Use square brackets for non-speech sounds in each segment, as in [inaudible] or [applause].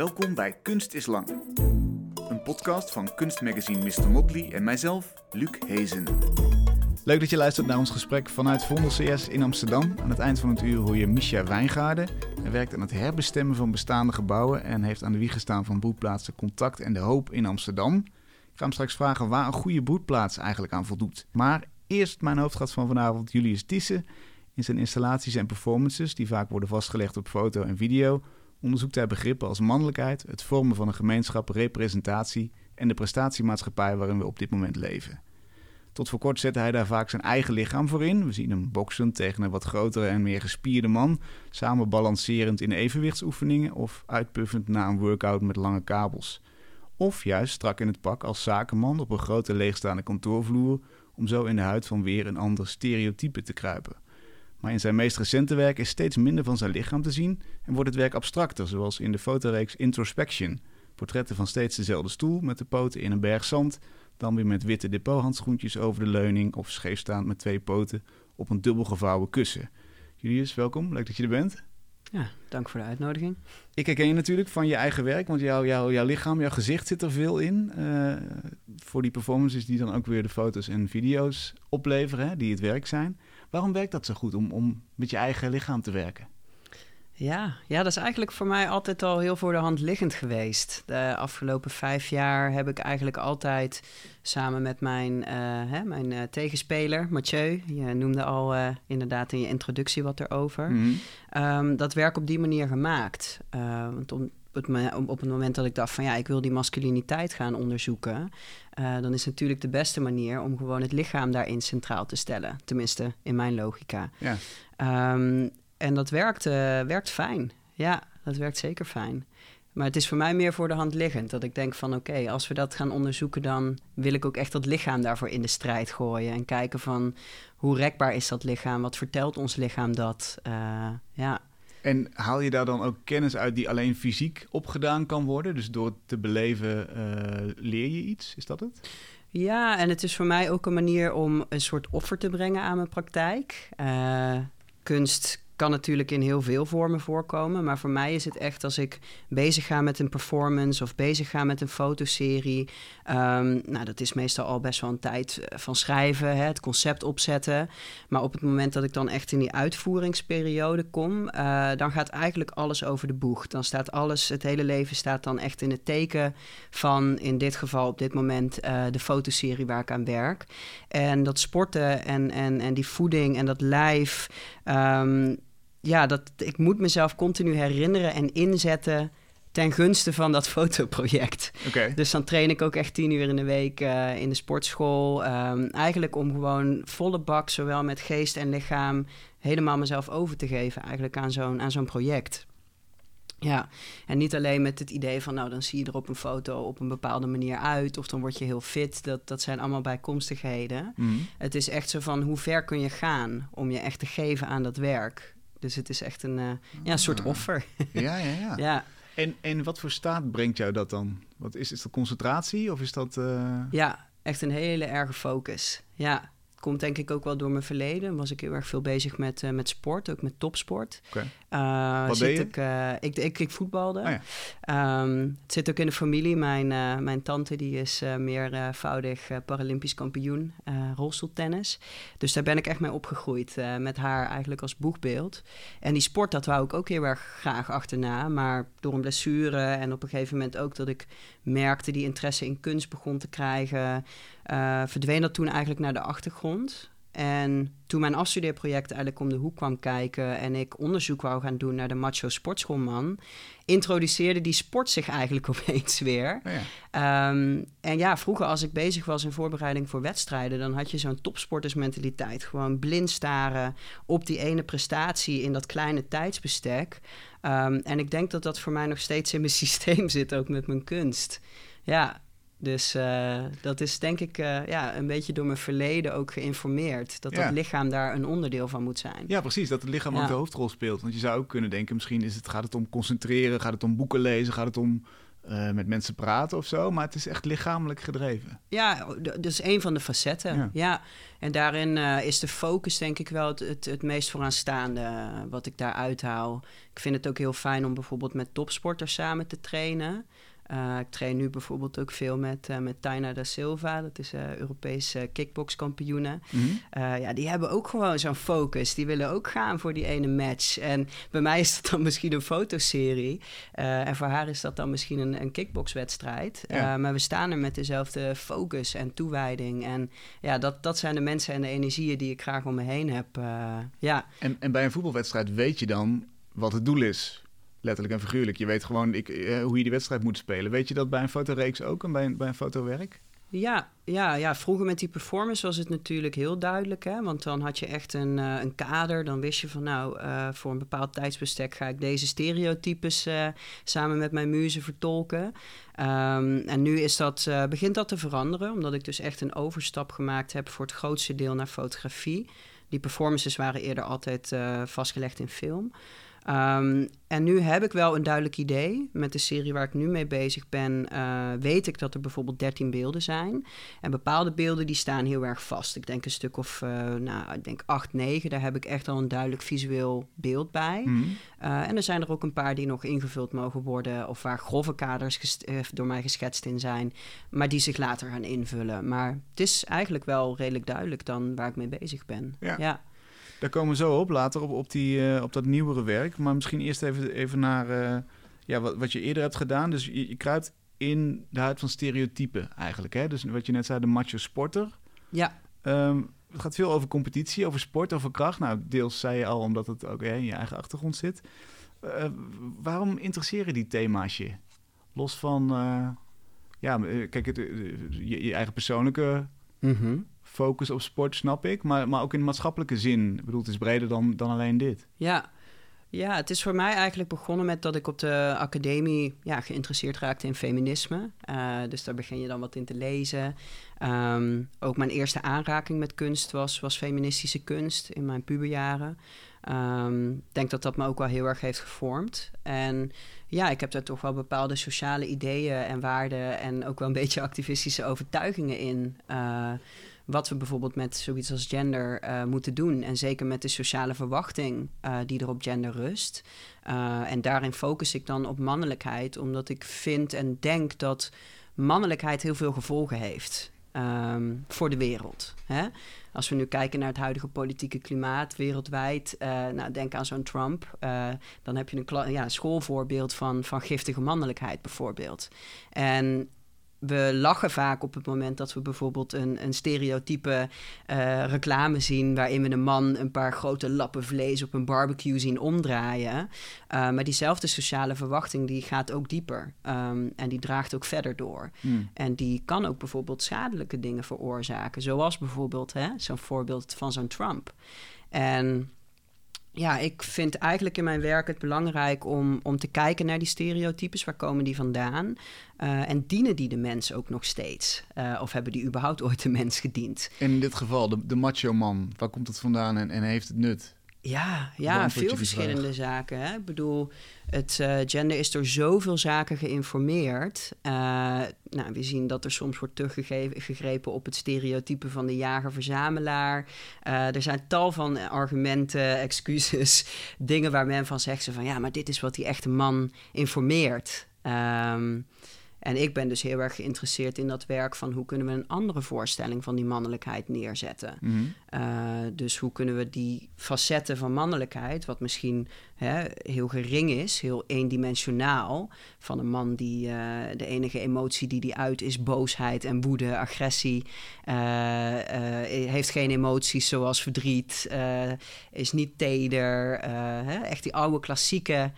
Welkom bij Kunst is Lang. Een podcast van kunstmagazine Mr. Motley en mijzelf, Luc Hezen. Leuk dat je luistert naar ons gesprek vanuit Vondel CS in Amsterdam. Aan het eind van het uur hoor je Misha Wijngaarden. Hij werkt aan het herbestemmen van bestaande gebouwen en heeft aan de wieg gestaan van broedplaatsen Contact en De Hoop in Amsterdam. Ik ga hem straks vragen waar een goede broedplaats eigenlijk aan voldoet. Maar eerst mijn hoofdgast van vanavond, Julius Thyssen. In zijn installaties en performances, die vaak worden vastgelegd op foto en video, onderzoekt hij begrippen als mannelijkheid, het vormen van een gemeenschap, representatie en de prestatiemaatschappij waarin we op dit moment leven. Tot voor kort zette hij daar vaak zijn eigen lichaam voor in. We zien hem boksen tegen een wat grotere en meer gespierde man, samen balancerend in evenwichtsoefeningen of uitpuffend na een workout met lange kabels. Of juist strak in het pak als zakenman op een grote leegstaande kantoorvloer om zo in de huid van weer een ander stereotype te kruipen. Maar in zijn meest recente werk is steeds minder van zijn lichaam te zien en wordt het werk abstracter, zoals in de fotoreeks Introspection. Portretten van steeds dezelfde stoel met de poten in een berg zand, dan weer met witte depothandschoentjes over de leuning of scheefstaand met twee poten op een dubbel gevouwen kussen. Julius, welkom. Leuk dat je er bent. Ja, dank voor de uitnodiging. Ik herken je natuurlijk van je eigen werk, want jouw, jouw, jouw lichaam, jouw gezicht zit er veel in. Uh, voor die performances die dan ook weer de foto's en video's opleveren, hè, die het werk zijn. Waarom werkt dat zo goed om, om met je eigen lichaam te werken? Ja, ja, dat is eigenlijk voor mij altijd al heel voor de hand liggend geweest. De afgelopen vijf jaar heb ik eigenlijk altijd samen met mijn, uh, hè, mijn uh, tegenspeler, Mathieu, je noemde al uh, inderdaad in je introductie wat erover, mm um, dat werk op die manier gemaakt. want om, het, op het moment dat ik dacht van ja, ik wil die masculiniteit gaan onderzoeken, uh, dan is natuurlijk de beste manier om gewoon het lichaam daarin centraal te stellen. Tenminste, in mijn logica. Ja. Um, en dat werkt, uh, werkt fijn. Ja, dat werkt zeker fijn. Maar het is voor mij meer voor de hand liggend. Dat ik denk van oké, als we dat gaan onderzoeken, dan wil ik ook echt dat lichaam daarvoor in de strijd gooien. En kijken van hoe rekbaar is dat lichaam? Wat vertelt ons lichaam dat? Uh, ja. En haal je daar dan ook kennis uit die alleen fysiek opgedaan kan worden? Dus door het te beleven uh, leer je iets? Is dat het? Ja, en het is voor mij ook een manier om een soort offer te brengen aan mijn praktijk. Uh, kunst kan natuurlijk in heel veel vormen voorkomen. Maar voor mij is het echt als ik bezig ga met een performance of bezig ga met een fotoserie. Um, nou, dat is meestal al best wel een tijd eh, van schrijven, hè, het concept opzetten. Maar op het moment dat ik dan echt in die uitvoeringsperiode kom, uh, dan gaat eigenlijk alles over de boeg. Dan staat alles, het hele leven staat dan echt in het teken van, in dit geval op dit moment, uh, de fotoserie waar ik aan werk. En dat sporten en, en, en die voeding en dat lijf. Um, ja, dat, ik moet mezelf continu herinneren en inzetten ten gunste van dat [laughs] fotoproject. Okay. Dus dan train ik ook echt tien uur in de week uh, in de sportschool. Um, eigenlijk om gewoon volle bak, zowel met geest en lichaam, helemaal mezelf over te geven eigenlijk aan zo'n, aan zo'n project. Ja, en niet alleen met het idee van, nou, dan zie je er op een foto op een bepaalde manier uit, of dan word je heel fit. Dat, dat zijn allemaal bijkomstigheden. Mm. Het is echt zo van, hoe ver kun je gaan om je echt te geven aan dat werk? Dus het is echt een uh, ja, soort ah. offer. Ja, ja, ja. [laughs] ja. En, en wat voor staat brengt jou dat dan? Wat is, is dat concentratie of is dat... Uh... Ja, echt een hele erge focus. Ja, komt denk ik ook wel door mijn verleden. Was ik heel erg veel bezig met, uh, met sport, ook met topsport. Okay. Uh, Wat deed je? Ik, uh, ik, ik, ik, voetbalde. Oh, ja. um, het zit ook in de familie. Mijn, mijn tante die is meervoudig Paralympisch kampioen rolstoeltennis. Dus daar ben ik echt mee opgegroeid. met haar eigenlijk als boegbeeld. En die sport, dat wou ik ook heel erg graag achterna. Maar door een blessure en op een gegeven moment ook dat ik merkte die interesse in kunst begon te krijgen uh, verdween dat toen eigenlijk naar de achtergrond. En toen mijn afstudeerproject eigenlijk om de hoek kwam kijken en ik onderzoek wou gaan doen naar de macho sportschoolman, introduceerde die sport zich eigenlijk [laughs] opeens weer. Oh ja. Um, en ja, vroeger als ik bezig was in voorbereiding voor wedstrijden, dan had je zo'n topsportersmentaliteit. Gewoon blind staren op die ene prestatie in dat kleine tijdsbestek. Um, en ik denk dat dat voor mij nog steeds in mijn [laughs] systeem zit, ook met mijn kunst. Ja, dus uh, dat is denk ik uh, ja, een beetje door mijn verleden ook geïnformeerd. Dat ja. dat lichaam daar een onderdeel van moet zijn. Ja, precies. Dat het lichaam ja. ook de hoofdrol speelt. Want je zou ook kunnen denken, misschien is het, gaat het om concentreren, gaat het om boeken lezen, gaat het om uh, uh, met mensen praten of zo, maar het is echt lichamelijk gedreven. Ja, dat is een van de facetten. Ja, en daarin uh, is de focus denk ik wel het, het, het meest vooraanstaande uh, wat ik daar uithaal. Ik vind het ook heel fijn om bijvoorbeeld met topsporters samen te trainen. Uh, ik train nu bijvoorbeeld ook veel met, uh, met Taina da Silva. Dat is uh, Europese kickboxkampioene. Mm -hmm. ja, die hebben ook gewoon zo'n focus. Die willen ook gaan voor die ene match. En bij mij is dat dan misschien een fotoserie. en voor haar is dat dan misschien een, een kickboxwedstrijd. Ja. maar we staan er met dezelfde focus en toewijding. En ja, dat, dat zijn de mensen en de energieën die ik graag om me heen heb. ja. en, en bij een voetbalwedstrijd weet je dan wat het doel is letterlijk en figuurlijk. Je weet gewoon ik, eh, hoe je die wedstrijd moet spelen. Weet je dat bij een fotoreeks ook en bij een, bij een fotowerk? Ja, ja, ja, vroeger met die performance was het natuurlijk heel duidelijk. Hè? Want dan had je echt een, uh, een kader. Dan wist je van nou, uh, voor een bepaald tijdsbestek ga ik deze stereotypes samen met mijn muzen vertolken. Um, en nu is dat, begint dat te veranderen, omdat ik dus echt een overstap gemaakt heb voor het grootste deel naar fotografie. Die performances waren eerder altijd vastgelegd in film. Um, en nu heb ik wel een duidelijk idee. Met de serie waar ik nu mee bezig ben, uh, weet ik dat er bijvoorbeeld 13 beelden zijn. En bepaalde beelden die staan heel erg vast. Ik denk een stuk of, uh, nou, ik denk 8, 9. Daar heb ik echt al een duidelijk visueel beeld bij. Mm. Uh, en er zijn er ook een paar die nog ingevuld mogen worden. Of waar grove kaders door mij geschetst in zijn. Maar die zich later gaan invullen. Maar het is eigenlijk wel redelijk duidelijk dan waar ik mee bezig ben. ja. ja. Daar komen we zo op, later op, op, die, uh, op dat nieuwere werk. Maar misschien eerst even, even naar uh, ja, wat, wat je eerder hebt gedaan. Dus je, je kruipt in de huid van stereotypen eigenlijk. Hè? Dus wat je net zei, de macho sporter. Ja. Um, het gaat veel over competitie, over sport, over kracht. Nou, deels zei je al omdat het ook in je eigen achtergrond zit. Uh, waarom interesseren die thema's je? Los van, ja, kijk, het, je, je, eigen persoonlijke mm -hmm focus op sport, snap ik. Maar, maar ook in maatschappelijke zin. Ik bedoel, het is breder dan, dan alleen dit. Ja. ja, het is voor mij eigenlijk begonnen met dat ik op de academie ja, geïnteresseerd raakte in feminisme. Uh, dus daar begin je dan wat in te lezen. Um, ook mijn eerste aanraking met kunst was, was feministische kunst in mijn puberjaren. Ik denk dat dat me ook wel heel erg heeft gevormd. En ja, ik heb daar toch wel bepaalde sociale ideeën en waarden en ook wel een [laughs] beetje activistische overtuigingen in. Uh, wat we bijvoorbeeld met zoiets als gender uh, moeten doen. En zeker met de sociale verwachting uh, die er op gender rust. Uh, en daarin focus ik dan op mannelijkheid, omdat ik vind en denk dat mannelijkheid heel veel gevolgen heeft. Um, voor de wereld. Hè? Als we nu kijken naar het huidige politieke klimaat wereldwijd, nou, denk aan zo'n Trump, dan heb je een ja, schoolvoorbeeld van, van giftige mannelijkheid bijvoorbeeld. En we lachen vaak op het moment dat we bijvoorbeeld een, een stereotype uh, reclame zien. waarin we een man een paar grote lappen vlees op een barbecue zien omdraaien. Uh, maar diezelfde sociale verwachting die gaat ook dieper. Um, en die draagt ook verder door. Hmm. En die kan ook bijvoorbeeld schadelijke dingen veroorzaken. Zoals bijvoorbeeld zo'n voorbeeld van zo'n Trump. En ja, ik vind eigenlijk in mijn werk het belangrijk om, om te kijken naar die stereotypes. Waar komen die vandaan? Uh, en dienen die de mens ook nog steeds? Uh, of hebben die überhaupt ooit de mens gediend? In dit geval, de, de macho man, waar komt het vandaan en, en heeft het nut? Ja, ja veel verschillende zaken. Hè? Ik bedoel, het uh, gender is door zoveel zaken geïnformeerd. Uh, nou, we zien dat er soms wordt teruggegrepen op het stereotype van de jager-verzamelaar. Uh, er zijn tal van argumenten, [laughs] excuses, dingen waar men van zegt van ja, maar dit is wat die echte man informeert. Um, en ik ben dus heel erg geïnteresseerd in dat werk van hoe kunnen we een andere voorstelling van die mannelijkheid neerzetten. Mm dus hoe kunnen we die facetten van mannelijkheid, wat misschien hè, heel gering is, heel eendimensionaal, van een man die uh, de enige emotie die die uit is boosheid en woede, agressie, uh, heeft geen emoties zoals verdriet, is niet teder, hè, echt die oude klassieke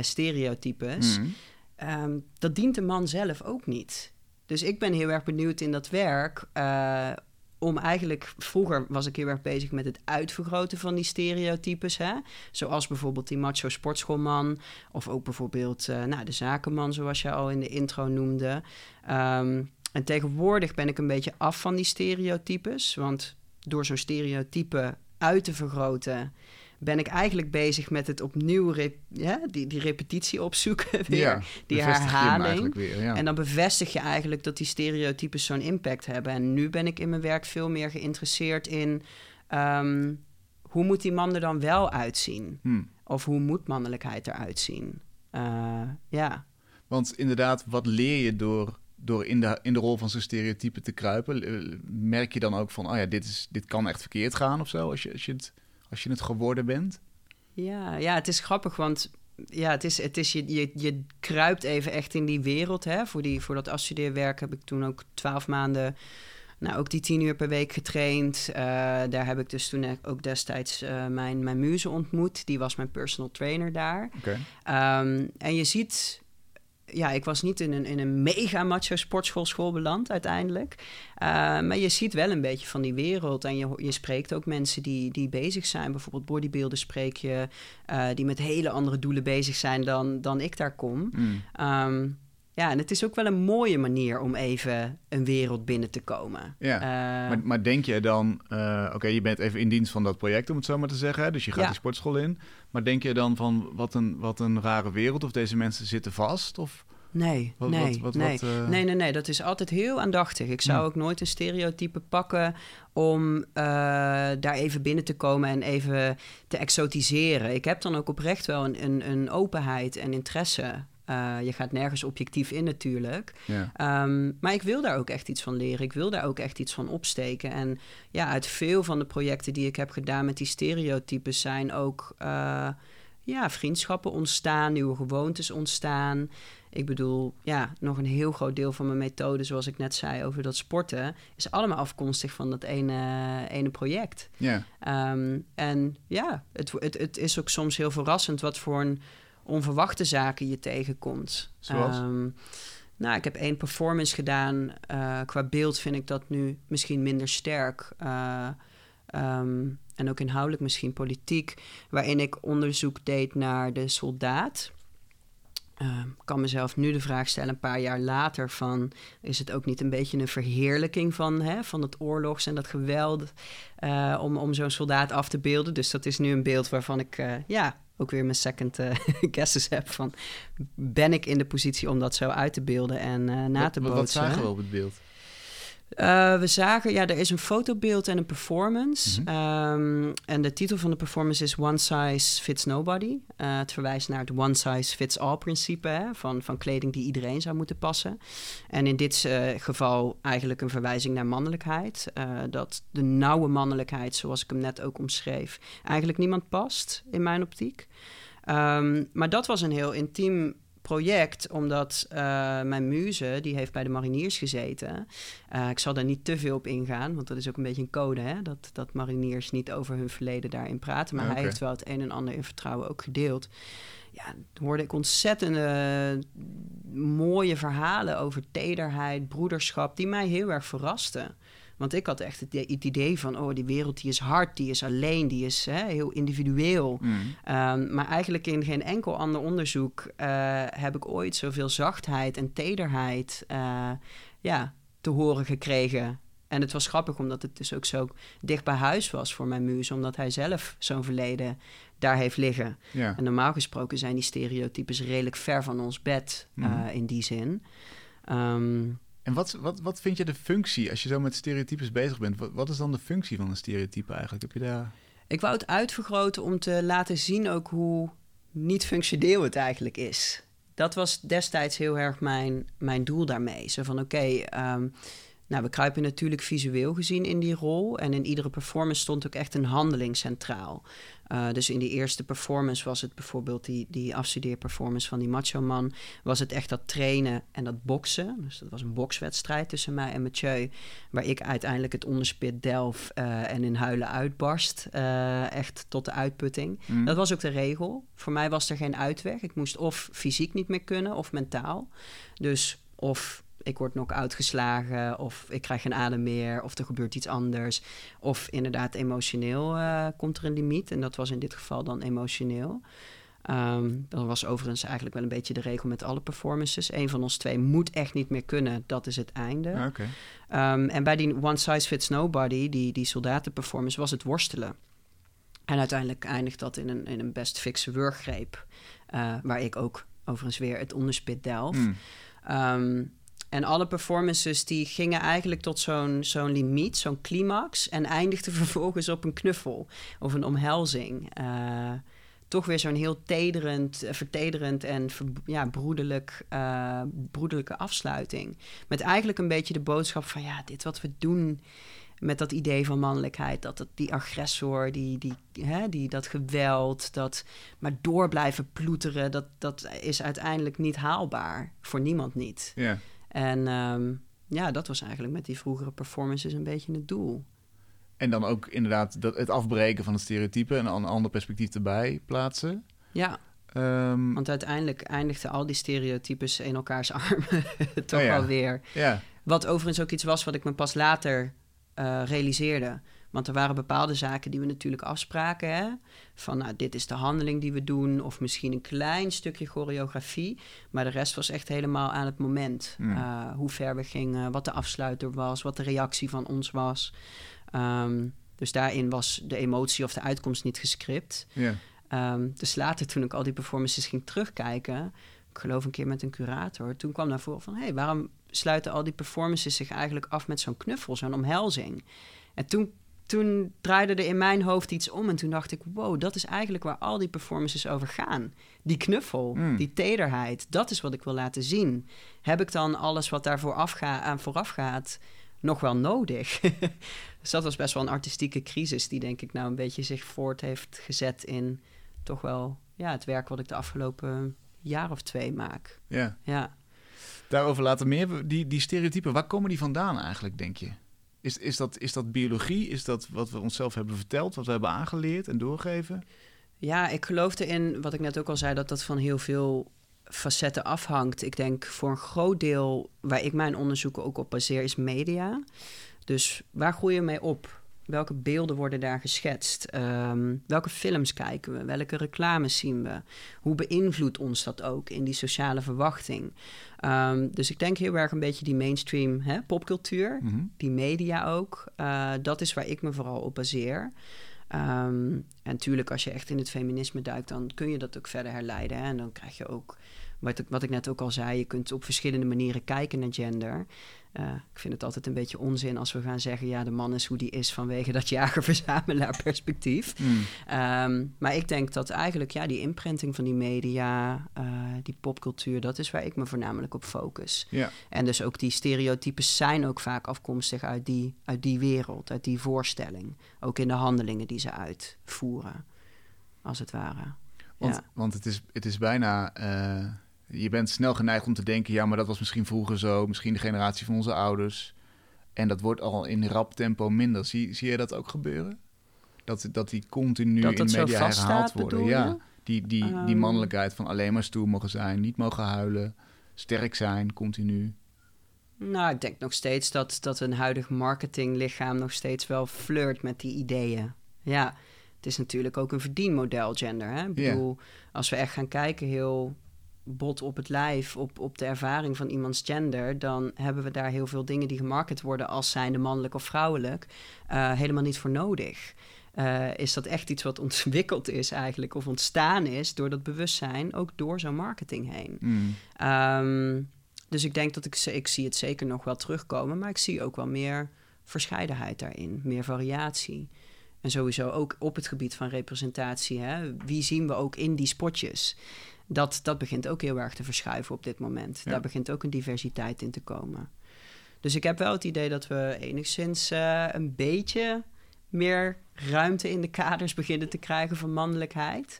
stereotypes. Mm um, dat dient de man zelf ook niet. Dus ik ben heel erg benieuwd in dat werk. Uh, om eigenlijk, vroeger was ik heel erg bezig met het uitvergroten van die stereotypes. Hè? Zoals bijvoorbeeld die macho sportschoolman. Of ook bijvoorbeeld uh, nou, de zakenman, zoals je al in de intro noemde. Um, en tegenwoordig ben ik een beetje af van die stereotypes. Want door zo'n stereotype uit te vergroten ben ik eigenlijk bezig met het opnieuw ja, die, die repetitie opzoeken [laughs] weer, ja, die herhaling. Weer, ja. En dan bevestig je eigenlijk dat die stereotypes zo'n impact hebben. En nu ben ik in mijn werk veel meer geïnteresseerd in ehm, hoe moet die man er dan wel uitzien? Hmm. Of hoe moet mannelijkheid eruit zien? Uh, ja. Want inderdaad, wat leer je door, door in, de, in de rol van zo'n stereotype te kruipen? Merk je dan ook van, oh ja, dit, is, dit kan echt verkeerd gaan of zo, als je, als je, het, als je het geworden bent? Ja, ja, het is grappig, want ja, het is, het is je, je, je kruipt even echt in die wereld. Hè? Voor, die, voor dat afstudeerwerk heb ik toen ook twaalf maanden nou, ook die tien uur per week getraind. Uh, daar heb ik dus toen ook destijds uh, mijn, mijn muze ontmoet. Die was mijn personal trainer daar. Okay. Um, en je ziet ja, ik was niet in een, in een mega macho sportschoolschool beland uiteindelijk. Uh, maar je ziet wel een beetje van die wereld. En je, je spreekt ook mensen die, die bezig zijn. Bijvoorbeeld bodybuilders spreek je. Uh, die met hele andere doelen bezig zijn dan, dan ik daar kom. Mm. Um, ja, en het is ook wel een mooie manier om even een wereld binnen te komen. Ja, uh, maar, maar, denk je dan, uh, oké, je bent even in dienst van dat project, om het zo maar te zeggen. Dus je gaat ja. die sportschool in. Maar denk je dan van, wat een, wat een rare wereld, of deze mensen zitten vast? Of... Nee, wat, nee, wat, nee. Uh... nee, nee, nee. Dat is altijd heel aandachtig. Ik zou ook nooit een stereotype pakken om uh, daar even binnen te komen en even te exotiseren. Ik heb dan ook oprecht wel een, een, een openheid en interesse uh, je gaat nergens objectief in natuurlijk. Ja. Um, maar ik wil daar ook echt iets van leren. Ik wil daar ook echt iets van opsteken. En ja, uit veel van de projecten die ik heb gedaan met die stereotypes zijn ook uh, ja, vriendschappen ontstaan, nieuwe gewoontes ontstaan. Ik bedoel, ja, nog een heel groot deel van mijn methode, zoals ik net zei over dat sporten, is allemaal afkomstig van dat ene, ene project. Ja. Um, en ja, het, het, het is ook soms heel verrassend wat voor een onverwachte zaken je tegenkomt. Zoals? Ehm, nou, ik heb één performance gedaan. Uh, qua beeld vind ik dat nu misschien minder sterk. Uh, um, en ook inhoudelijk misschien politiek. Waarin ik onderzoek deed naar de soldaat. Uh, kan mezelf nu de vraag stellen, een paar jaar later, van is het ook niet een beetje een verheerlijking van, hè, van het oorlogs en dat geweld uh, om, om zo'n soldaat af te beelden? Dus dat is nu een beeld waarvan ik uh, ja, ook weer mijn second uh, [laughs] guesses heb van... ben ik in de positie om dat zo uit te beelden en uh, na te bootsen? Wat zagen we op het beeld? Uh, we zagen, ja, er is een fotobeeld en een performance. Mm -hmm. um, en de titel van de performance is One Size Fits Nobody. Uh, het verwijst naar het One Size Fits All principe hè, van, van kleding die iedereen zou moeten passen. En in dit uh, geval eigenlijk een verwijzing naar mannelijkheid. dat de nauwe mannelijkheid, zoals ik hem net ook omschreef, eigenlijk niemand past in mijn optiek. Um, maar dat was een heel intiem project, omdat uh, mijn muze, die heeft bij de mariniers gezeten. Uh, ik zal daar niet te veel op ingaan, want dat is ook een beetje een code, hè? Dat, dat mariniers niet over hun verleden daarin praten. Maar hij heeft wel het een en ander in vertrouwen ook gedeeld. Ja, hoorde ik ontzettende mooie verhalen over tederheid, broederschap, die mij heel erg verrasten. Want ik had echt het, idee van, oh, die wereld die is hard, die is alleen, die is hè, heel individueel. Mm. Um, maar eigenlijk in geen enkel ander onderzoek uh, heb ik ooit zoveel zachtheid en tederheid uh, ja, te horen gekregen. En het was grappig omdat het dus ook zo dicht bij huis was voor mijn muze, omdat hij zelf zo'n verleden daar heeft liggen. Ja. En normaal gesproken zijn die stereotypes redelijk ver van ons bed mm. uh, in die zin. Um, en wat, wat, wat vind je de functie als je zo met stereotypes bezig bent? Wat, is dan de functie van een stereotype eigenlijk? Heb je daar... Ik wou het uitvergroten om te laten zien ook hoe niet functioneel het eigenlijk is. Dat was destijds heel erg mijn, mijn doel daarmee. Zo van oké, ehm, nou, we kruipen natuurlijk visueel gezien in die rol. En in iedere performance stond ook echt een handeling centraal. Uh, dus in die eerste performance was het bijvoorbeeld die, die afstudeerperformance van die macho man. Was het echt dat trainen en dat boksen. Dus dat was een bokswedstrijd tussen mij en Mathieu. Waar ik uiteindelijk het onderspit delf uh, en in huilen uitbarst. Uh, echt tot de uitputting. Mm. Dat was ook de regel. Voor mij was er geen uitweg. Ik moest of fysiek niet meer kunnen of mentaal. Dus of ik word nog uitgeslagen of ik krijg geen adem meer of er gebeurt iets anders. Of inderdaad emotioneel uh, komt er een limiet en dat was in dit geval dan emotioneel. Um, dat was overigens eigenlijk wel een beetje de regel met alle performances. Een van ons twee moet echt niet meer kunnen, dat is het einde. Um, en bij die One Size Fits Nobody, die, die soldatenperformance, was het worstelen. En uiteindelijk eindigt dat in een, in een best fikse wurggreep, uh, waar ik ook overigens weer het onderspit delf. Mm. Um, en alle performances die gingen eigenlijk tot zo'n zo'n limiet, zo'n climax. En eindigden [laughs] vervolgens op een knuffel of een omhelzing. Uh, toch weer zo'n heel tederend, eh, vertederend en ja, broederlijk, uh, broederlijke afsluiting. Met eigenlijk een beetje de boodschap van ja, dit wat we doen met dat idee van mannelijkheid. Dat het, die agressor, die, die, hè, die, dat geweld, dat maar door blijven ploeteren, dat, dat is uiteindelijk niet haalbaar. Voor niemand niet. Ja. En um, ja, dat was eigenlijk met die vroegere performances een beetje het doel. En dan ook inderdaad dat, het afbreken van het stereotype en een ander perspectief erbij plaatsen. Ja. Um, Want uiteindelijk eindigden al die stereotypes in elkaars [laughs] armen toch oh wel weer. Ja. Wat overigens ook iets was wat ik me pas later uh, realiseerde. Want er waren bepaalde zaken die we natuurlijk afspraken. Hè? Van nou, dit is de handeling die we doen. Of misschien een klein stukje choreografie. Maar de rest was echt helemaal aan het moment. Hmm. Uh, hoe ver we gingen, wat de afsluiter was, wat de reactie van ons was. Um, dus daarin was de emotie of de uitkomst niet gescript. Yeah. Um, dus later, toen ik al die performances ging terugkijken, ik geloof een keer met een curator, toen kwam naar voren van: hé, hey, waarom sluiten al die performances zich eigenlijk af met zo'n knuffel, zo'n omhelzing? En toen toen draaide er in mijn hoofd iets om en toen dacht ik: wow, dat is eigenlijk waar al die performances over gaan. Die knuffel, hmm. die tederheid, dat is wat ik wil laten zien. Heb ik dan alles wat daarvoor afga aan vooraf gaat nog wel nodig? [laughs] dus dat was best wel een artistieke crisis die denk ik nou een beetje zich voort heeft gezet in toch wel ja, het werk wat ik de afgelopen jaar of twee maak. Ja. ja. Daarover later meer. Die, die stereotypen, waar komen die vandaan eigenlijk, denk je? Is, is, dat, is dat biologie? Is dat wat we onszelf hebben verteld, wat we hebben aangeleerd en doorgeven? Ja, ik geloof erin, wat ik net ook al zei, dat dat van heel veel facetten afhangt. Ik denk voor een groot deel waar ik mijn onderzoeken ook op baseer, is media. Dus waar groeien we mee op? Welke beelden worden daar geschetst? Ehm, welke films kijken we? Welke reclames zien we? Hoe beïnvloedt ons dat ook in die sociale verwachting? Um, dus ik denk heel erg een beetje die mainstream hè, popcultuur, mhm. die media ook. Uh, dat is waar ik me vooral op baseer. Um, en natuurlijk, als je echt in het feminisme duikt, dan kun je dat ook verder herleiden. Hè? En dan krijg je ook, wat ik, wat ik net ook al zei, je kunt op verschillende manieren kijken naar gender. Uh, ik vind het altijd een beetje onzin als we gaan zeggen: ja, de man is hoe die is vanwege dat jager-verzamelaar perspectief. Mm. Um, maar ik denk dat eigenlijk ja, die imprinting van die media, uh, die popcultuur, dat is waar ik me voornamelijk op focus. En dus ook die stereotypes zijn ook vaak afkomstig uit die, uit die wereld, uit die voorstelling. Ook in de handelingen die ze uitvoeren, als het ware. Want, ja. want het, is, het is bijna. Uh je bent snel geneigd om te denken, ja, maar dat was misschien vroeger zo, misschien de generatie van onze ouders. En dat wordt al in rap tempo minder. Zie, zie je dat ook gebeuren? Dat, dat die continu dat in media herhaald worden. Ja, die, die, die ehm. mannelijkheid van alleen maar stoer mogen zijn, niet mogen huilen, sterk zijn, continu. Nou, ik denk nog steeds dat, dat een huidig marketinglichaam nog steeds wel flirt met die ideeën. Ja, het is natuurlijk ook een verdienmodel, gender. Hè? Ik bedoel, als we echt gaan kijken, heel bot op het lijf, op, op de ervaring van iemands gender, dan hebben we daar heel veel dingen die gemarket worden als zijnde mannelijk of vrouwelijk, uh, helemaal niet voor nodig. Uh, is dat echt iets wat ontwikkeld is eigenlijk, of ontstaan is door dat bewustzijn, ook door zo'n marketing heen. Mm. Um, dus ik denk dat ik, ik zie het zeker nog wel terugkomen, maar ik zie ook wel meer verscheidenheid daarin, meer variatie. En sowieso ook op het gebied van representatie. Hè? Wie zien we ook in die spotjes? Dat, dat begint ook heel erg te verschuiven op dit moment. Daar begint ook een diversiteit in te komen. Dus ik heb wel het idee dat we enigszins uh, een beetje meer ruimte in de kaders [laughs] beginnen te krijgen van mannelijkheid.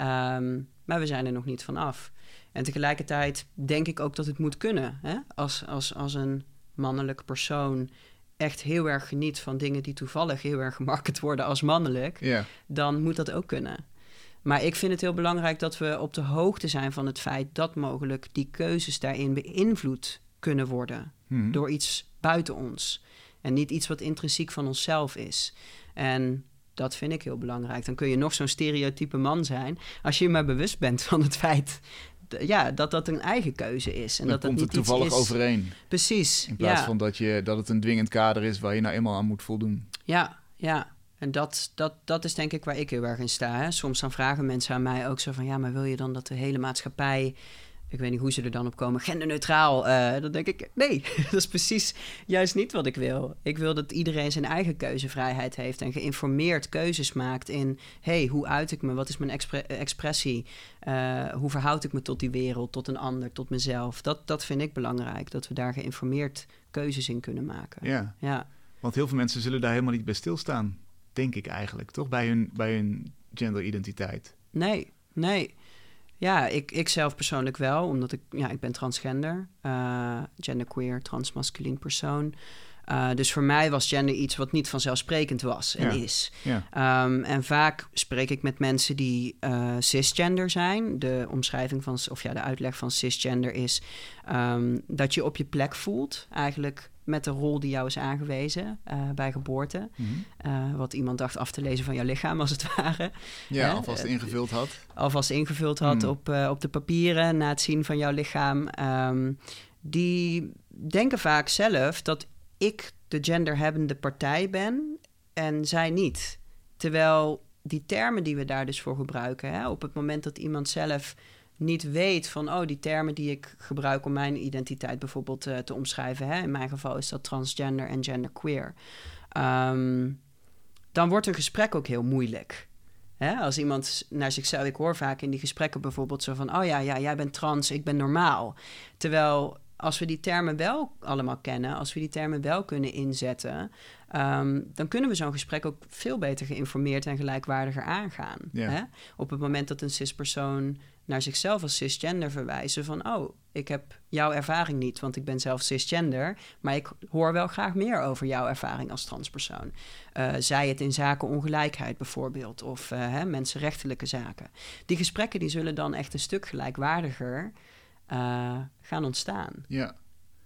Um, maar we zijn er nog niet van af. En tegelijkertijd denk ik ook dat het moet kunnen. Hè? Als, als, als een mannelijke persoon echt heel erg geniet van dingen die toevallig heel erg gemarket worden als mannelijk, dan moet dat ook kunnen. Maar ik vind het heel belangrijk dat we op de hoogte zijn van het feit dat mogelijk die keuzes daarin beïnvloed kunnen worden hmm. door iets buiten ons. En niet iets wat intrinsiek van onszelf is. En dat vind ik heel belangrijk. Dan kun je nog zo'n stereotype man zijn. Als je je maar bewust bent van het feit ja, dat dat een eigen keuze is. En dat komt dat niet het toevallig overeen. Precies. In plaats van dat, je, dat het een dwingend kader is waar je nou eenmaal aan moet voldoen. Ja, ja. En dat, dat, dat is denk ik waar ik heel erg in sta. Hè. Soms dan vragen mensen aan mij ook zo van... ja, maar wil je dan dat de hele maatschappij ik weet niet hoe ze er dan op komen, genderneutraal. Uh, dan denk ik, nee, [laughs] dat is precies juist niet wat ik wil. Ik wil dat iedereen zijn eigen keuzevrijheid heeft en geïnformeerd keuzes maakt in, hey, hoe uit ik me? Wat is mijn expressie? Uh, hoe verhoud ik me tot die wereld, tot een ander, tot mezelf? Dat, dat vind ik belangrijk, dat we daar geïnformeerd keuzes in kunnen maken. Ja. ja, want heel veel mensen zullen daar helemaal niet bij stilstaan, denk ik eigenlijk, toch? Bij hun, bij hun genderidentiteit. Nee, nee. Ja, ik, ik zelf persoonlijk wel, omdat ik, ja, ik ben transgender, uh, genderqueer, transmasculien persoon. Uh, dus voor mij was gender iets wat niet vanzelfsprekend was en is. Ja. Um, en vaak spreek ik met mensen die uh, cisgender zijn. De omschrijving van, of ja, de uitleg van cisgender is um, dat je op je plek voelt. Eigenlijk met de rol die jou is aangewezen uh, bij geboorte. Mm -hmm. uh, wat iemand dacht af te lezen van jouw lichaam, als het [laughs] ware. Ja, alvast ingevuld had. Alvast ingevuld had mm. op, uh, op de papieren na het zien van jouw lichaam. Um, die denken vaak zelf dat ik de genderhebbende partij ben en zij niet. Terwijl die termen die we daar dus voor gebruiken, hè, op het moment dat iemand zelf niet weet van, oh, die termen die ik gebruik om mijn identiteit bijvoorbeeld uh, te omschrijven, hè, in mijn geval is dat transgender en genderqueer, um, dan wordt een gesprek ook heel moeilijk. Hè? Als iemand naar zichzelf, ik hoor vaak in die gesprekken bijvoorbeeld zo van, oh ja, ja, jij bent trans, ik ben normaal. Terwijl als we die termen wel allemaal kennen, als we die termen wel kunnen inzetten, um, dan kunnen we zo'n gesprek ook veel beter geïnformeerd en gelijkwaardiger aangaan. Hè? Op het moment dat een cispersoon naar zichzelf als cisgender verwijzen van oh, ik heb jouw ervaring niet, want ik ben zelf cisgender, maar ik hoor wel graag meer over jouw ervaring als transpersoon. Uh, zij het in zaken ongelijkheid bijvoorbeeld, of uh, hè, mensenrechtelijke zaken. Die gesprekken die zullen dan echt een stuk gelijkwaardiger uh, gaan ontstaan. Ja,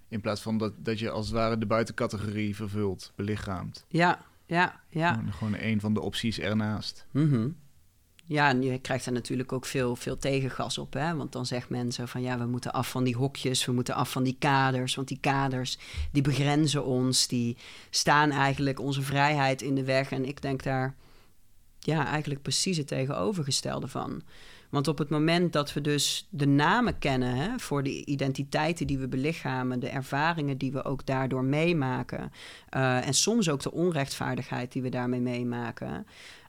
in plaats van dat, dat je als het ware de buitencategorie vervult, belichaamt. Ja, ja, ja. Gewoon, gewoon een van de opties ernaast. Mm ja, en je krijgt er natuurlijk ook veel, veel tegengas op. Hè? Want dan zegt mensen van ja, we moeten af van die hokjes, we moeten af van die kaders. Want die kaders die begrenzen ons, die staan eigenlijk onze vrijheid in de weg. En ik denk daar ja, eigenlijk precies het tegenovergestelde van. Want op het moment dat we dus de namen kennen hè, voor de identiteiten die we belichamen, de ervaringen die we ook daardoor meemaken, uh, en soms ook de onrechtvaardigheid die we daarmee meemaken,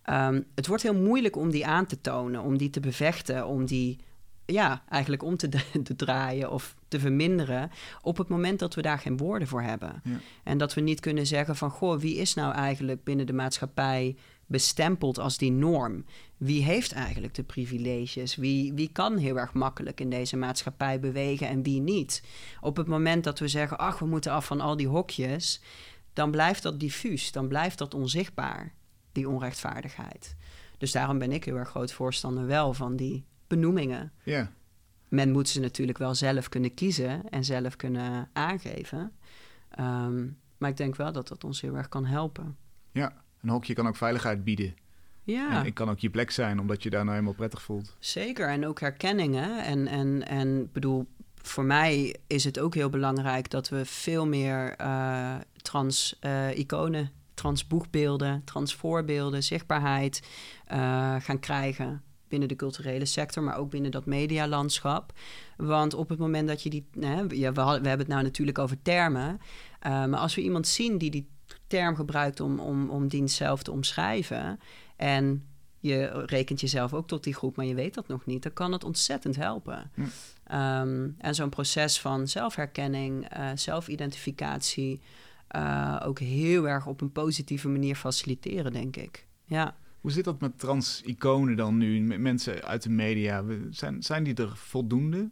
Um, het wordt heel moeilijk om die aan te tonen, om die te bevechten, om die ja, eigenlijk om te, [laughs] te, draaien of te verminderen op het moment dat we daar geen woorden voor hebben. Ja. En dat we niet kunnen zeggen van, goh, wie is nou eigenlijk binnen de maatschappij bestempeld als die norm? Wie heeft eigenlijk de privileges? Wie, wie kan heel erg makkelijk in deze maatschappij bewegen en wie niet? Op het moment dat we zeggen, ach, we moeten af van al die hokjes, dan blijft dat diffuus, dan blijft dat onzichtbaar die onrechtvaardigheid. Dus daarom ben ik heel erg groot voorstander wel van die benoemingen. Ja. Men moet ze natuurlijk wel zelf kunnen kiezen en zelf kunnen aangeven. Ehm, maar ik denk wel dat dat ons heel erg kan helpen. Ja, een hokje kan ook veiligheid bieden. Ja. En ik kan ook je plek zijn, omdat je daar nou helemaal prettig voelt. Zeker, en ook herkenningen. En, en, en bedoel, voor mij is het ook heel belangrijk dat we veel meer uh, trans-iconen transboegbeelden, transvoorbeelden, zichtbaarheid uh, gaan krijgen binnen de culturele sector, maar ook binnen dat medialandschap. Want op het moment dat je die. Hè, we, we hebben het nou natuurlijk over termen. Uh, maar als we iemand zien die die term gebruikt om, om, om dienst zelf te omschrijven. En je rekent jezelf ook tot die groep, maar je weet dat nog niet, dan kan het ontzettend helpen. Hm. Um, en zo'n proces van zelfherkenning, uh, zelfidentificatie, uh, ook heel erg op een positieve manier faciliteren, denk ik. Ja. Hoe zit dat met trans-iconen dan nu? Mensen uit de media, zijn, zijn die er voldoende?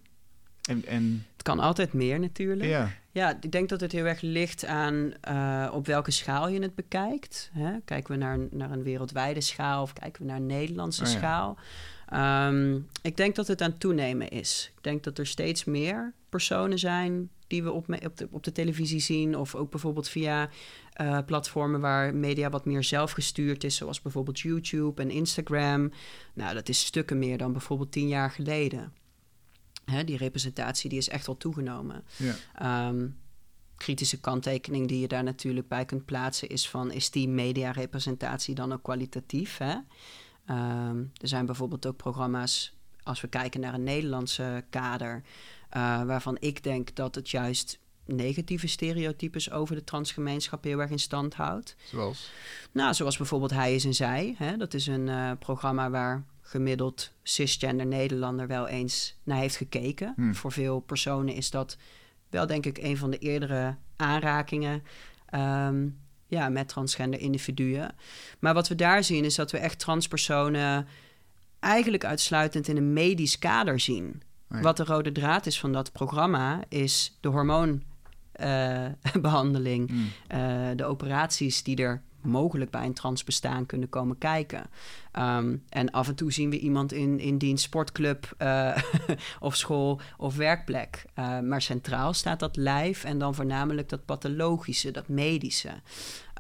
En, en... Het kan altijd meer natuurlijk. Ja. ja, ik denk dat het heel erg ligt aan uh, op welke schaal je het bekijkt. Hè? Kijken we naar, naar een wereldwijde schaal of kijken we naar een Nederlandse oh, ja. schaal? Um, ik denk dat het aan toenemen is. Ik denk dat er steeds meer personen zijn die we op, op, de, op de televisie zien. Of ook bijvoorbeeld via uh, platformen waar media wat meer zelfgestuurd is. Zoals bijvoorbeeld YouTube en Instagram. Nou, dat is stukken meer dan bijvoorbeeld tien jaar geleden. Hè, die representatie die is echt wel toegenomen. Ja. Um, kritische kanttekening die je daar natuurlijk bij kunt plaatsen is van is die mediarepresentatie dan ook kwalitatief? Hè? Ehm, er zijn bijvoorbeeld ook programma's, als we kijken naar een Nederlandse kader, waarvan ik denk dat het juist negatieve stereotypes over de transgemeenschap heel erg in stand houdt. Zoals? Nou, zoals bijvoorbeeld Hij is en Zij. Hè? Dat is een uh, programma waar gemiddeld cisgender Nederlander wel eens naar heeft gekeken. Hmm. Voor veel personen is dat wel denk ik een van de eerdere aanrakingen um, ja, met transgender individuen. Maar wat we daar zien is dat we echt transpersonen eigenlijk uitsluitend in een medisch kader zien. Wat de rode draad is van dat programma is de hormoonbehandeling, uh, mm. uh, de operaties die er mogelijk bij een transbestaan kunnen komen kijken. Um, en af en toe zien we iemand in, in dienst sportclub uh, [laughs] of school of werkplek. Uh, maar centraal staat dat lijf en dan voornamelijk dat pathologische, dat medische.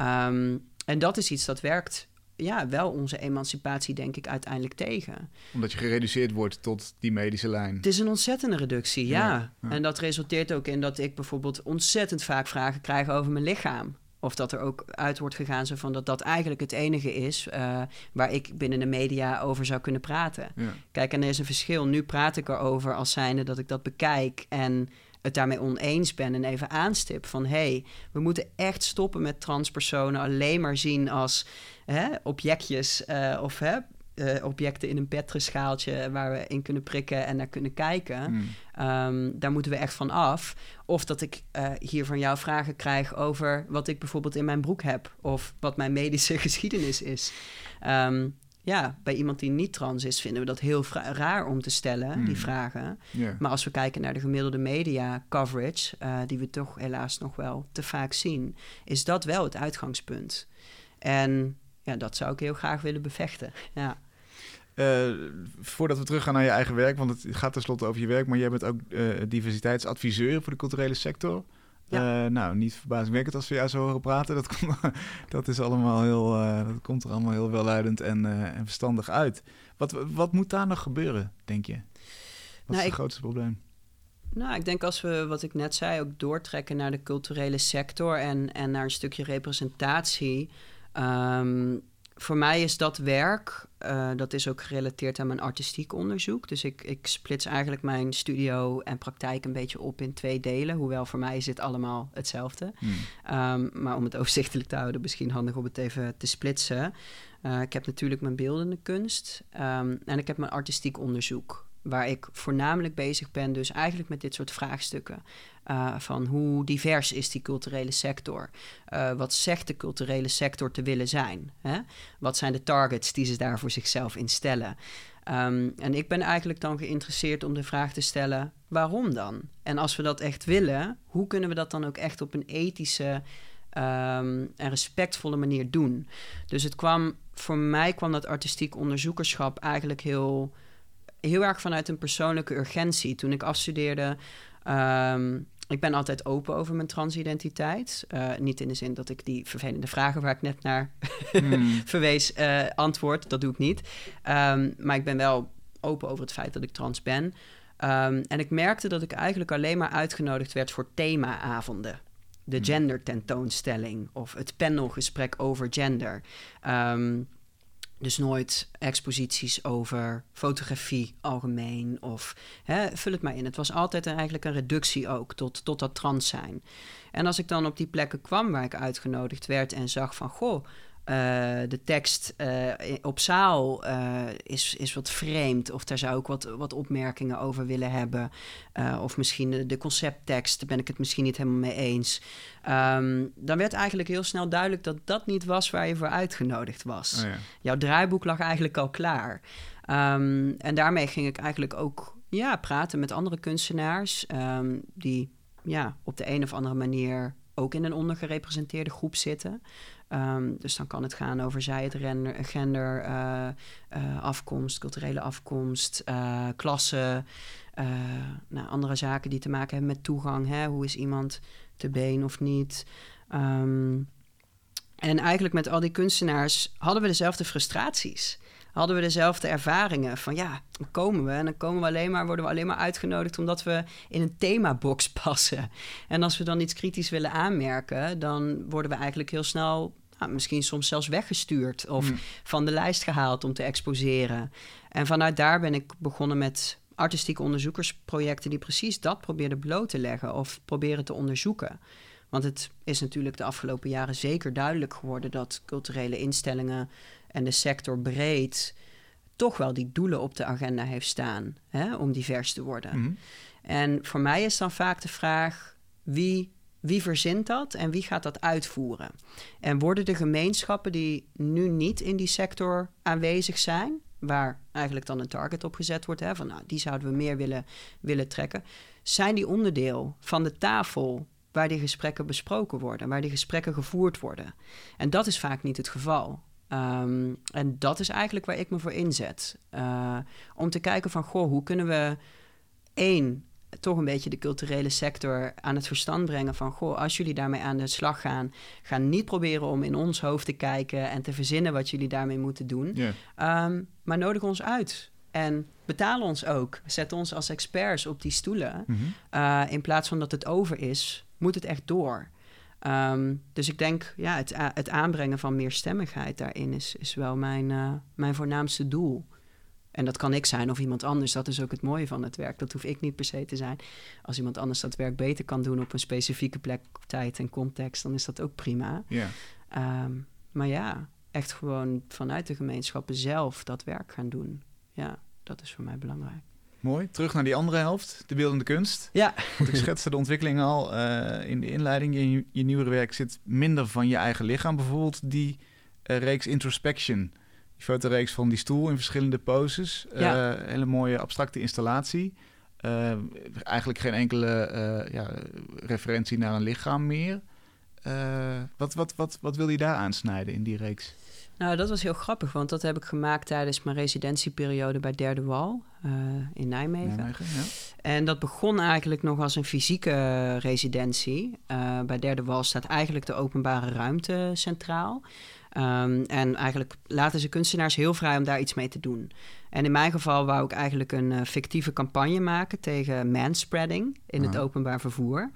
Um, en dat is iets dat werkt ja, wel onze emancipatie, denk ik, uiteindelijk tegen. Omdat je gereduceerd wordt tot die medische lijn. Het is een ontzettende reductie, ja. En dat resulteert ook in dat ik bijvoorbeeld ontzettend vaak vragen krijg over mijn lichaam. Of dat er ook uit wordt gegaan zo van dat dat eigenlijk het enige is uh, waar ik binnen de media over zou kunnen praten. Ja. Kijk, en er is een verschil. Nu praat ik erover als zijnde dat ik dat bekijk en het daarmee oneens ben en even aanstip van hé, hey, we moeten echt stoppen met transpersonen alleen maar zien als hè, objectjes uh, of hè, uh, objecten in een petrischaaltje waar we in kunnen prikken en naar kunnen kijken. Hmm. Ehm, daar moeten we echt van af. Of dat ik uh, hier van jou vragen krijg over wat ik bijvoorbeeld in mijn broek heb of wat mijn medische [laughs] geschiedenis is. Um, ja, bij iemand die niet trans is, vinden we dat heel raar om te stellen, die hmm. vragen. Maar als we kijken naar de gemiddelde media coverage, uh, die we toch helaas nog wel te vaak zien, is dat wel het uitgangspunt. En ja, dat zou ik heel graag willen bevechten. [laughs] Ja. Uh, voordat we teruggaan naar je eigen werk, want het gaat tenslotte over je werk, maar jij bent ook uh, diversiteitsadviseur voor de culturele sector. Ja. Uh, nou, niet verbazingwekkend als we jou zo horen praten. Dat, komt, [laughs] dat, is allemaal heel, dat komt er allemaal heel welluidend en, en verstandig uit. Wat, wat moet daar nog gebeuren, denk je? Wat nou, is het grootste probleem? Nou, ik denk als we, wat ik net zei, ook doortrekken naar de culturele sector en, en naar een stukje representatie. Um, voor mij is dat werk, uh, dat is ook gerelateerd aan mijn artistiek onderzoek. Dus ik, ik splits eigenlijk mijn studio en praktijk een beetje op in twee delen. Hoewel voor mij is dit allemaal hetzelfde. Hmm. Um, maar om het [laughs] overzichtelijk te houden, misschien handig om het even te splitsen. Uh, ik heb natuurlijk mijn beeldende kunst um, en ik heb mijn artistiek onderzoek waar ik voornamelijk bezig ben, dus eigenlijk met dit soort vraagstukken. Uh, van hoe divers is die culturele sector? Uh, wat zegt de culturele sector te willen zijn? Hè? Wat zijn de targets die ze daar voor zichzelf instellen? Um, en ik ben eigenlijk dan geïnteresseerd om de vraag te stellen: waarom dan? En als we dat echt willen, hoe kunnen we dat dan ook echt op een ethische um, en respectvolle manier doen? Dus het kwam, voor mij kwam dat artistiek onderzoekerschap eigenlijk heel heel erg vanuit een persoonlijke urgentie. Toen ik afstudeerde, um, ik ben altijd open over mijn transidentiteit. Uh, niet in de zin dat ik die vervelende vragen waar ik net naar hmm. [laughs] verwees uh, antwoord. Dat doe ik niet. Um, maar ik ben wel open over het feit dat ik trans ben. Um, en ik merkte dat ik eigenlijk alleen maar uitgenodigd werd voor themaavonden. De hmm. gender tentoonstelling of het panelgesprek over gender. Um, dus nooit exposities over fotografie algemeen of hè, vul het maar in. Het was altijd eigenlijk een reductie ook tot, tot dat trans zijn. En als ik dan op die plekken kwam waar ik uitgenodigd werd en zag van goh, uh, de tekst uh, op zaal uh, is, is wat vreemd. Of daar zou ik wat, wat opmerkingen over willen hebben. of misschien de, concepttekst, daar ben ik het misschien niet helemaal mee eens. Um, dan werd eigenlijk heel snel duidelijk dat dat niet was waar je voor uitgenodigd was. Oh ja. Jouw draaiboek lag eigenlijk al klaar. Um, en daarmee ging ik eigenlijk ook ja, praten met andere kunstenaars... Um, die ja, op de een of andere manier ook in een ondergerepresenteerde groep zitten. Um, dus dan kan het gaan over zij het gender, uh, uh, afkomst, culturele afkomst, uh, klasse, nou, andere zaken die te maken hebben met toegang. Hè? Hoe is iemand te been of niet? Um, en eigenlijk met al die kunstenaars hadden we dezelfde frustraties. hadden we dezelfde ervaringen. Van ja, dan komen we en dan komen we alleen maar, worden we alleen maar uitgenodigd omdat we in een themabox [laughs] passen. En als we dan iets kritisch willen aanmerken, dan worden we eigenlijk heel snel nou, misschien soms zelfs weggestuurd of hmm. van de lijst gehaald om te exposeren. En vanuit daar ben ik begonnen met artistieke onderzoekersprojecten die precies dat probeerden bloot te leggen of proberen te onderzoeken. Want het is natuurlijk de afgelopen jaren zeker duidelijk geworden dat culturele instellingen en de sector breed toch wel die doelen op de agenda heeft staan hè, om divers te worden. Mhm. En voor mij is dan vaak de vraag wie, wie verzint dat en wie gaat dat uitvoeren? En worden de gemeenschappen die nu niet in die sector aanwezig zijn, waar eigenlijk dan een target op gezet wordt, hè, van nou, die zouden we meer willen, willen trekken, zijn die onderdeel van de tafel waar die gesprekken besproken worden, waar die gesprekken gevoerd worden. En dat is vaak niet het geval. Ehm, en dat is eigenlijk waar ik me voor inzet. Uh, om te kijken van, goh, hoe kunnen we één, toch een beetje de culturele sector aan het verstand brengen van, goh, als jullie daarmee aan de slag gaan, ga niet proberen om in ons hoofd te kijken en te verzinnen wat jullie daarmee moeten doen. Ehm, maar nodig ons uit. En betaal ons ook. Zet ons als experts op die stoelen. Mhm. Eh, in plaats van dat het over is, moet het echt door. Ehm, dus ik denk, ja, het, het aanbrengen van meer stemmigheid daarin is, is wel mijn, uh, mijn voornaamste doel. En dat kan ik zijn of iemand anders. Dat is ook het mooie van het werk. Dat hoef ik niet per se te zijn. Als iemand anders dat werk beter kan doen op een specifieke plek, tijd en context, dan is dat ook prima. Ja. Ehm, maar ja, echt gewoon vanuit de gemeenschappen zelf dat werk gaan doen. Ja, dat is voor mij belangrijk. Mooi. Terug naar die andere helft, de beeldende kunst. Ja. Want ik schetste de ontwikkeling al uh, in de inleiding. Je, je nieuwere werk zit minder van je eigen lichaam. Bijvoorbeeld die uh, reeks Introspection. Die fotoreeks van die stoel in verschillende poses. Ja. Uh, hele mooie abstracte installatie. eigenlijk geen enkele ja, referentie naar een lichaam meer. wat, wat, wat, wat wil je daar aansnijden in die reeks? Nou, dat was heel grappig, want dat heb ik gemaakt tijdens mijn residentieperiode bij Derde Wal uh, in Nijmegen. Nijmegen ja. En dat begon eigenlijk nog als een fysieke residentie. Uh, bij Derde Wal staat eigenlijk de openbare ruimte centraal. Um, en eigenlijk laten ze kunstenaars heel vrij om daar iets mee te doen. En in mijn geval wou ik eigenlijk een uh, fictieve campagne maken tegen manspreading in het openbaar vervoer.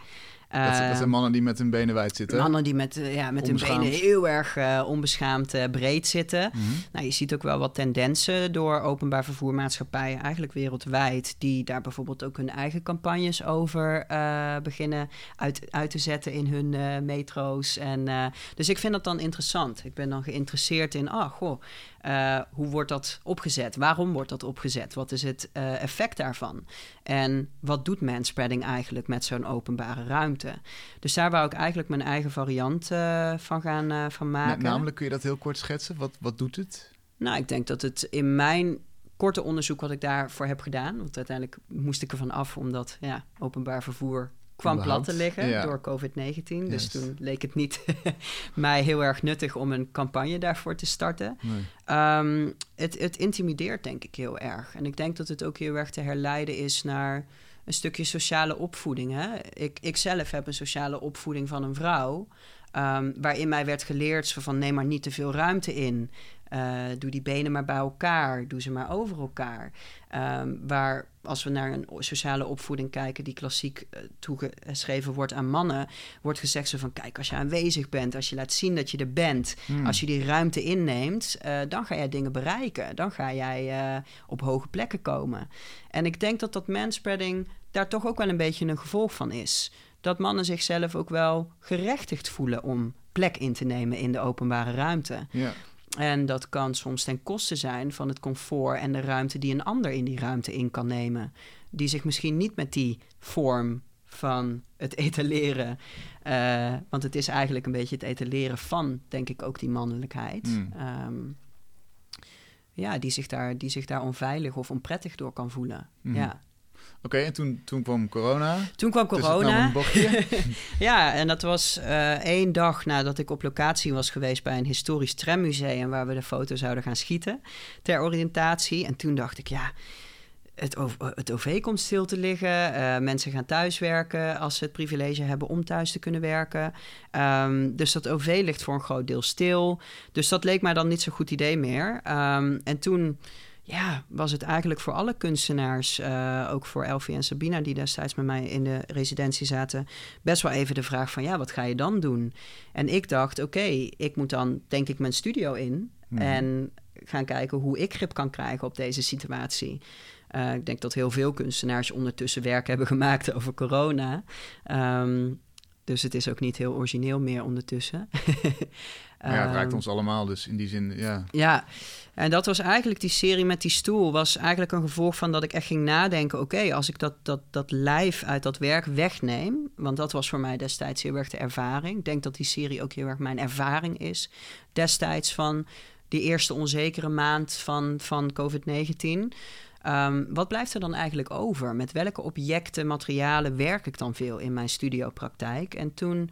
Dat, dat, zijn mannen die met hun benen wijd zitten. Mannen die met, eh, ja, met hun benen heel erg uh, onbeschaamd uh, breed zitten. Mhm. Nou, je ziet ook wel wat tendensen door openbaar vervoermaatschappijen, eigenlijk wereldwijd, die daar bijvoorbeeld ook hun eigen campagnes over beginnen uit, uit te zetten in hun metro's. En, dus ik vind dat dan interessant. Ik ben dan geïnteresseerd in, ah, goh, uh, hoe wordt dat opgezet? Waarom wordt dat opgezet? Wat is het uh, effect daarvan? En wat doet manspreading eigenlijk met zo'n openbare ruimte? Dus daar wou ik eigenlijk mijn eigen variant uh, van gaan van maken. namelijk, kun je dat heel kort schetsen? Wat, wat doet het? Nou, ik denk dat het in mijn korte onderzoek wat ik daarvoor heb gedaan... want uiteindelijk moest ik ervan af omdat ja, openbaar vervoer kwam plat te liggen door COVID-19. Dus toen leek het niet [laughs] mij heel erg nuttig om een campagne daarvoor te starten. Ehm, het, het intimideert denk ik heel erg. En ik denk dat het ook heel erg te herleiden is naar een stukje sociale opvoeding. Hè? Ik, ik zelf heb een sociale opvoeding van een vrouw. Um, waarin mij werd geleerd van neem maar niet te veel ruimte in. Uh, doe die benen maar bij elkaar. Doe ze maar over elkaar. Um, waar als we naar een sociale opvoeding kijken die klassiek uh, toegeschreven wordt aan mannen, wordt gezegd zo van kijk, als je aanwezig bent, als je laat zien dat je er bent, hmm. als je die ruimte inneemt, uh, dan ga jij dingen bereiken. Dan ga jij op hoge plekken komen. En ik denk dat dat manspreading daar toch ook wel een beetje een gevolg van is. Dat mannen zichzelf ook wel gerechtigd voelen om plek in te nemen in de openbare ruimte. Ja. En dat kan soms ten koste zijn van het comfort en de ruimte die een ander in die ruimte in kan nemen. Die zich misschien niet met die vorm van het etaleren. Uh, want het is eigenlijk een beetje het etaleren van, denk ik, ook die mannelijkheid. Mm. Um, ja, die zich, daar, die zich daar onveilig of onprettig door kan voelen. Mm. Ja. Oké, en toen, toen kwam corona. Toen kwam corona. [laughs] ja, en dat was uh, één dag nadat ik op locatie was geweest bij een historisch trammuseum waar we de foto zouden gaan schieten ter oriëntatie. En toen dacht ik, ja, het, het OV komt stil te liggen. Uh, mensen gaan thuiswerken als ze het privilege hebben om thuis te kunnen werken. Um, dus dat OV ligt voor een groot deel stil. Dus dat leek mij dan niet zo'n goed idee meer. Um, en toen ja, was het eigenlijk voor alle kunstenaars, uh, ook voor Elfie en Sabina, die destijds met mij in de residentie zaten, best wel even de vraag van ja, wat ga je dan doen? En ik dacht, oké, ik moet dan denk ik mijn studio in mm. en gaan kijken hoe ik grip kan krijgen op deze situatie. Uh, ik denk dat heel veel kunstenaars ondertussen werk hebben [laughs] gemaakt over corona. Um, dus het is ook niet heel origineel meer ondertussen. [laughs] Maar ja, het raakt ehm, ons allemaal, dus in die zin, ja. Ja, en dat was eigenlijk die serie met die stoel, was eigenlijk een gevolg van dat ik echt ging nadenken: oké, als ik dat, dat, dat lijf uit dat werk wegneem, want dat was voor mij destijds heel erg de ervaring. Ik denk dat die serie ook heel erg mijn ervaring is. Destijds van die eerste onzekere maand van, van COVID-19. Ehm, wat blijft er dan eigenlijk over? Met welke objecten, materialen werk ik dan veel in mijn studiopraktijk? En toen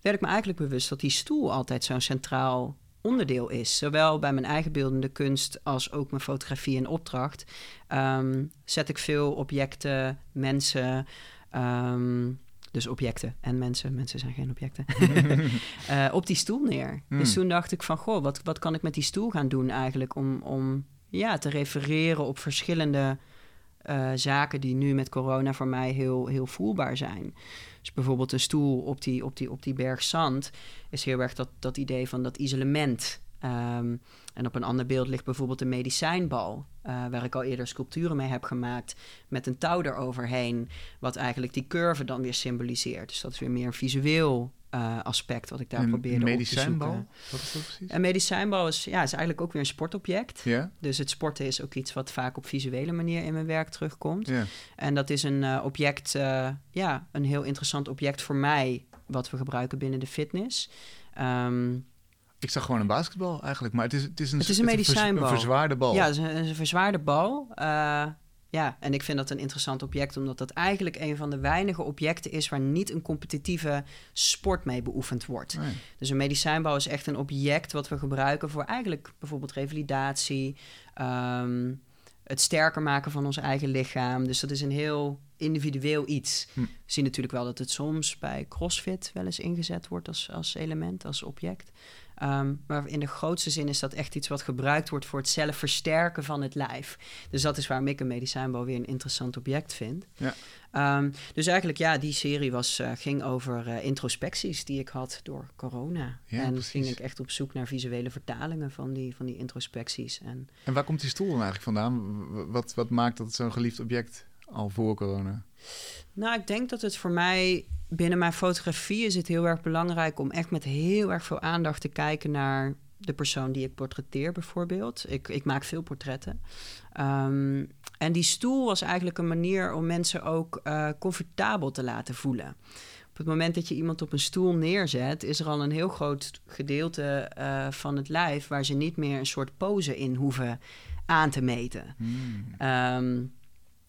werd ik me eigenlijk bewust dat die stoel altijd zo'n centraal onderdeel is. Zowel bij mijn eigen beeldende kunst als ook mijn fotografie en opdracht. Ehm, zet ik veel objecten, mensen. Ehm, dus objecten en mensen, mensen zijn geen objecten, uh, [laughs] op die stoel neer. Dus hmm. toen dacht ik van, goh, wat, wat kan ik met die stoel gaan doen eigenlijk om, om ja, te refereren op verschillende uh, zaken die nu met corona voor mij heel, heel voelbaar zijn. Bijvoorbeeld een stoel op die, op die, op die berg zand is heel erg dat, dat idee van dat isolement. Um, en op een ander beeld ligt bijvoorbeeld een medicijnbal, uh, waar ik al eerder sculpturen mee heb gemaakt, met een touw eroverheen, wat eigenlijk die curve dan weer symboliseert. Dus dat is weer meer visueel uh, aspect wat ik daar probeerde op te zoeken. Wat is dat precies? Een medicijnbal is, ja, is eigenlijk ook weer een sportobject. Ja. Dus het sporten is ook iets wat vaak op visuele manier in mijn werk terugkomt. En dat is een uh, object, uh, ja, een heel interessant object voor mij, wat we gebruiken binnen de fitness. Um, ik zag gewoon een basketbal eigenlijk, maar het is, het is een, het is een medicijnbal. Een, verzwaarde bal. Ja, het is een, een verzwaarde bal. Uh, ja, en ik vind dat een interessant object, omdat dat eigenlijk een van de weinige objecten is waar niet een competitieve sport mee beoefend wordt. Dus een medicijnbouw is echt een object wat we gebruiken voor eigenlijk bijvoorbeeld revalidatie, ehm, het sterker maken van ons eigen lichaam. Dus dat is een heel individueel iets. Hm. We zien natuurlijk wel dat het soms bij CrossFit wel eens ingezet wordt als, als element, als object. Ehm, maar in de grootste zin is dat echt iets wat gebruikt wordt voor het zelf versterken van het lijf. Dus dat is waarom ik een medicijnbouw weer een interessant object vind. Ja. Ehm, dus eigenlijk, ja, die serie was, uh, ging over uh, introspecties die ik had door corona. Ja, en precies. ging ik echt op zoek naar visuele vertalingen van die, van die introspecties. En, en waar komt die stoel dan eigenlijk vandaan? Wat, wat maakt dat het zo'n geliefd object al voor corona? Nou, ik denk dat het voor mij binnen mijn fotografie is het heel erg belangrijk om echt met heel erg veel aandacht te kijken naar de persoon die ik portretteer, bijvoorbeeld. Ik, ik maak veel portretten. Ehm, en die stoel was eigenlijk een manier om mensen ook uh, comfortabel te laten voelen. Op het moment dat je iemand op een stoel neerzet, is er al een heel groot gedeelte uh, van het lijf waar ze niet meer een soort pose in hoeven aan te meten. Um,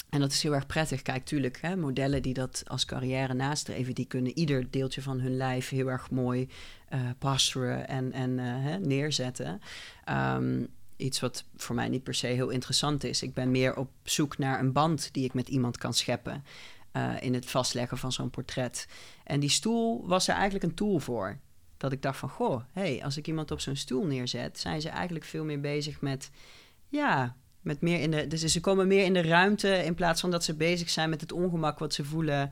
en dat is heel erg prettig. Kijk, tuurlijk, hè, modellen die dat als carrière nastreven, die kunnen ieder deeltje van hun lijf heel erg mooi uh, pasturen en, en uh, hè, neerzetten. Um, iets wat voor mij niet per se heel interessant is. Ik ben meer op zoek naar een band die ik met iemand kan scheppen. Uh, in het vastleggen van zo'n portret. En die stoel was er eigenlijk een tool voor. Dat ik dacht van, goh, hey, als ik iemand op zo'n stoel neerzet, zijn ze eigenlijk veel meer bezig met, ja, met meer in de, dus ze komen meer in de ruimte in plaats van dat ze bezig zijn met het ongemak wat ze voelen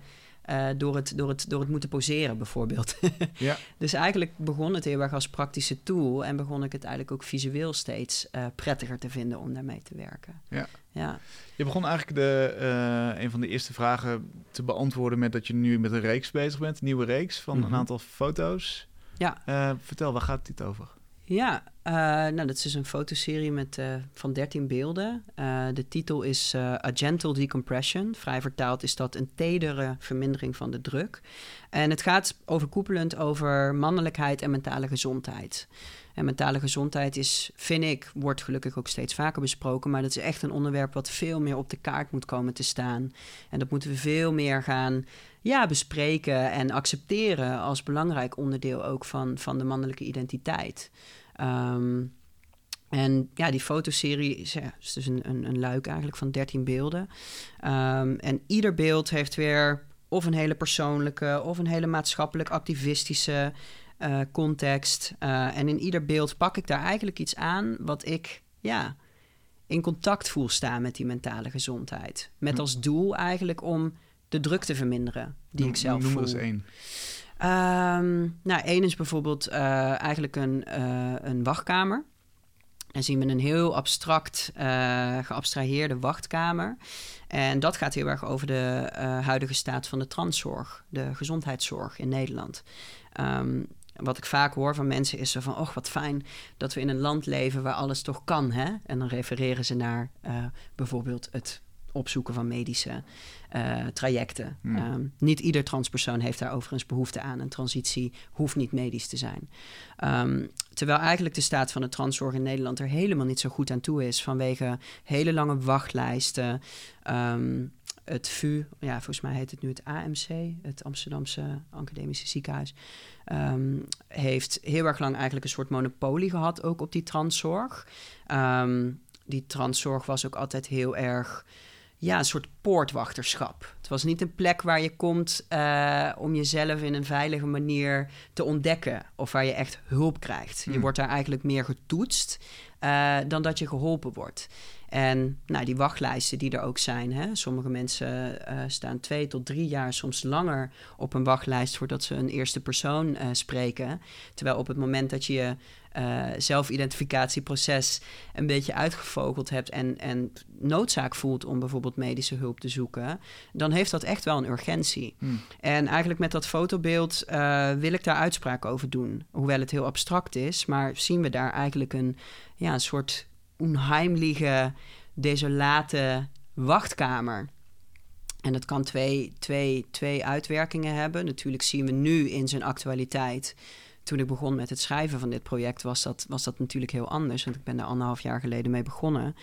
uh, door, het, door, het, door het moeten poseren, bijvoorbeeld. [laughs] ja. Dus eigenlijk begon het heel erg als praktische tool en begon ik het eigenlijk ook visueel steeds uh, prettiger te vinden om daarmee te werken. Ja. ja. Je begon eigenlijk de, uh, een van de eerste vragen te beantwoorden met dat je nu met een reeks bezig bent, een nieuwe reeks van een mhm. aantal foto's. Ja. vertel, waar gaat dit over? Ja, uh, nou, dat is dus een fotoserie met, uh, van 13 beelden. Uh, de titel is A Gentle Decompression. Vrij vertaald is dat een tedere vermindering van de druk. En het gaat overkoepelend over mannelijkheid en mentale gezondheid. En mentale gezondheid is, vind ik, wordt gelukkig ook steeds vaker besproken. Maar dat is echt een onderwerp wat veel meer op de kaart moet komen te staan. En dat moeten we veel meer gaan ja, bespreken en accepteren als belangrijk onderdeel ook van, van de mannelijke identiteit. Um, En ja, die fotoserie is, ja, is dus een, een, een luik eigenlijk van 13 beelden. Ehm, en ieder beeld heeft weer of een hele persoonlijke of een hele maatschappelijk activistische uh, context. Uh, en in ieder beeld pak ik daar eigenlijk iets aan wat ik ja, in contact voel staan met die mentale gezondheid. Met hm. als doel eigenlijk om de druk te verminderen die ik zelf noem voel. Noem eens één. Um, nou, één is bijvoorbeeld uh, eigenlijk een, een wachtkamer. Dan zien we een heel abstract, uh, geabstraheerde wachtkamer. En dat gaat heel erg over de huidige staat van de transzorg, de gezondheidszorg in Nederland. Um, wat ik vaak hoor van mensen is zo van... oh, wat fijn dat we in een land leven waar alles toch kan, hè? En dan refereren ze naar bijvoorbeeld het opzoeken van medische uh, trajecten. Hmm. Um, niet ieder transpersoon heeft daar overigens behoefte aan. Een transitie hoeft niet medisch te zijn. Um, terwijl eigenlijk de staat van de transzorg in Nederland er helemaal niet zo goed aan toe is... vanwege hele lange wachtlijsten... Um, het VU, ja, volgens mij heet het nu het AMC, het Amsterdamse Academische Ziekenhuis, um, heeft heel erg lang eigenlijk een soort monopolie gehad, ook op die transzorg. Um, die transzorg was ook altijd heel erg ja, een soort poortwachterschap. Het was niet een plek waar je komt uh, om jezelf in een veilige manier te ontdekken of waar je echt hulp krijgt. Je hmm. wordt daar eigenlijk meer getoetst uh, dan dat je geholpen wordt. En nou, die wachtlijsten die er ook zijn. Hè? Sommige mensen uh, staan twee tot drie jaar, soms langer op een wachtlijst voordat ze een eerste persoon uh, spreken. Terwijl op het moment dat je je uh, zelfidentificatieproces een beetje uitgevogeld hebt en, en noodzaak voelt om bijvoorbeeld medische hulp te zoeken, dan heeft dat echt wel een urgentie. Hmm. En eigenlijk met dat fotobeeld wil ik daar uitspraak over doen. Hoewel het heel abstract is, maar zien we daar eigenlijk een, ja, een soort onheimliche, desolate wachtkamer. En dat kan twee, twee, twee uitwerkingen hebben. Natuurlijk zien we nu in zijn actualiteit toen ik begon met het schrijven van dit project, was dat, was dat natuurlijk heel anders. Want ik ben daar anderhalf jaar geleden mee begonnen.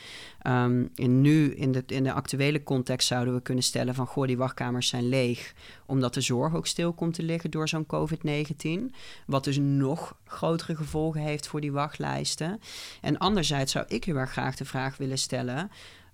Um, en nu, in de, in de actuele context, zouden we kunnen stellen van... goh, die wachtkamers zijn leeg, omdat de zorg ook stil komt te liggen door zo'n COVID-19. Wat dus nog grotere gevolgen heeft voor die wachtlijsten. En anderzijds zou ik heel erg graag de vraag willen stellen...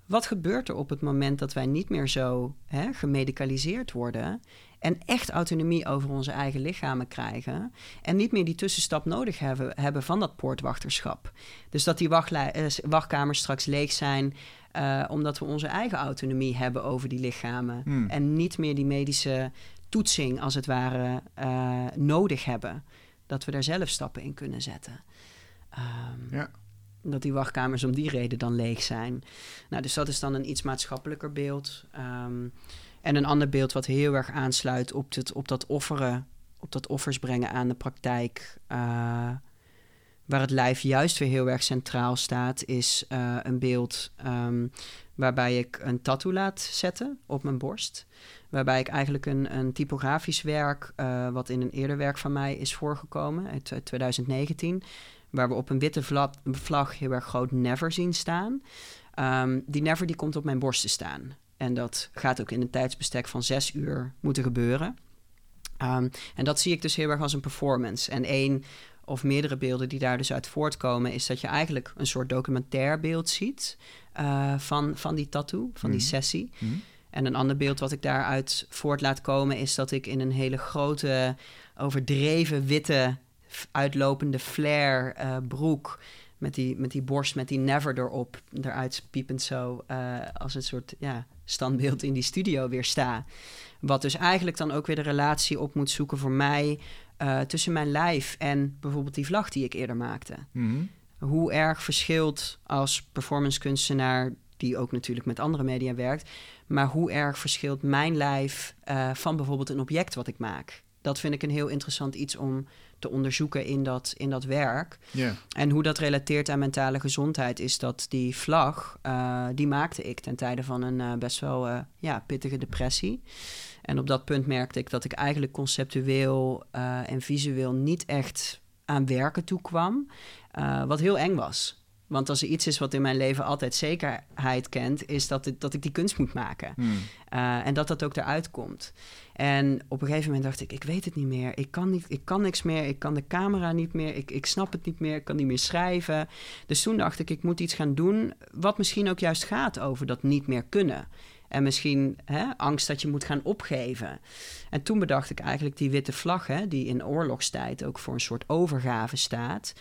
Wat gebeurt er op het moment dat wij niet meer zo hè, gemedicaliseerd worden en echt autonomie over onze eigen lichamen krijgen. En niet meer die tussenstap nodig hebben, hebben van dat poortwachterschap. Dus dat die eh, wachtkamers straks leeg zijn. Uh, omdat we onze eigen autonomie hebben over die lichamen. Hmm. En niet meer die medische toetsing, als het ware, uh, nodig hebben. Dat we daar zelf stappen in kunnen zetten. Um, ja. Dat die wachtkamers om die reden dan leeg zijn. Nou, dus dat is dan een iets maatschappelijker beeld. Um, en een ander beeld wat heel erg aansluit op, het, op dat offeren, op dat offers brengen aan de praktijk. Uh, waar het lijf juist weer heel erg centraal staat, is uh, een beeld um, waarbij ik een tattoo laat zetten op mijn borst. Waarbij ik eigenlijk een, een typografisch werk, uh, wat in een eerder werk van mij is voorgekomen, uit 2019, waar we op een witte vlag, vlag heel erg groot never zien staan. Um, die never die komt op mijn borst te staan. En dat gaat ook in een tijdsbestek van zes uur moeten gebeuren. Um, en dat zie ik dus heel erg als een performance. En één of meerdere beelden die daar dus uit voortkomen, is dat je eigenlijk een soort documentair beeld ziet uh, van, van die tattoo, van die mhm. sessie. Mm -hmm. En een ander beeld wat ik daaruit voort laat komen, is dat ik in een hele grote, overdreven witte, uitlopende flare uh, broek met die, met die borst, met die never erop, eruit piepend zo, uh, als een soort ja, standbeeld in die studio weer sta. Wat dus eigenlijk dan ook weer de relatie op moet zoeken voor mij uh, tussen mijn lijf en bijvoorbeeld die vlag die ik eerder maakte. Mm -hmm. Hoe erg verschilt als performance kunstenaar, die ook natuurlijk met andere media werkt, maar hoe erg verschilt mijn lijf uh, van bijvoorbeeld een object wat ik maak? Dat vind ik een heel interessant iets om te onderzoeken in dat, in dat werk. Yeah. En hoe dat relateert aan mentale gezondheid is dat die vlag, uh, die maakte ik ten tijde van een uh, best wel uh, ja, pittige depressie. En op dat punt merkte ik dat ik eigenlijk conceptueel en visueel niet echt aan werken toe kwam. wat heel eng was. Want als er iets is wat in mijn leven altijd zekerheid kent, is dat, het, dat ik die kunst moet maken. Hmm. Eh, en dat dat ook eruit komt. En op een gegeven moment dacht ik, ik weet het niet meer. Ik kan, niet, ik kan niks meer. Ik kan de camera niet meer. Ik, ik snap het niet meer. Ik kan niet meer schrijven. Dus toen dacht ik, ik moet iets gaan doen wat misschien ook juist gaat over dat niet meer kunnen. En misschien hè, angst dat je moet gaan opgeven. En toen bedacht ik eigenlijk die witte vlag, hè, die in oorlogstijd ook voor een soort overgave staat.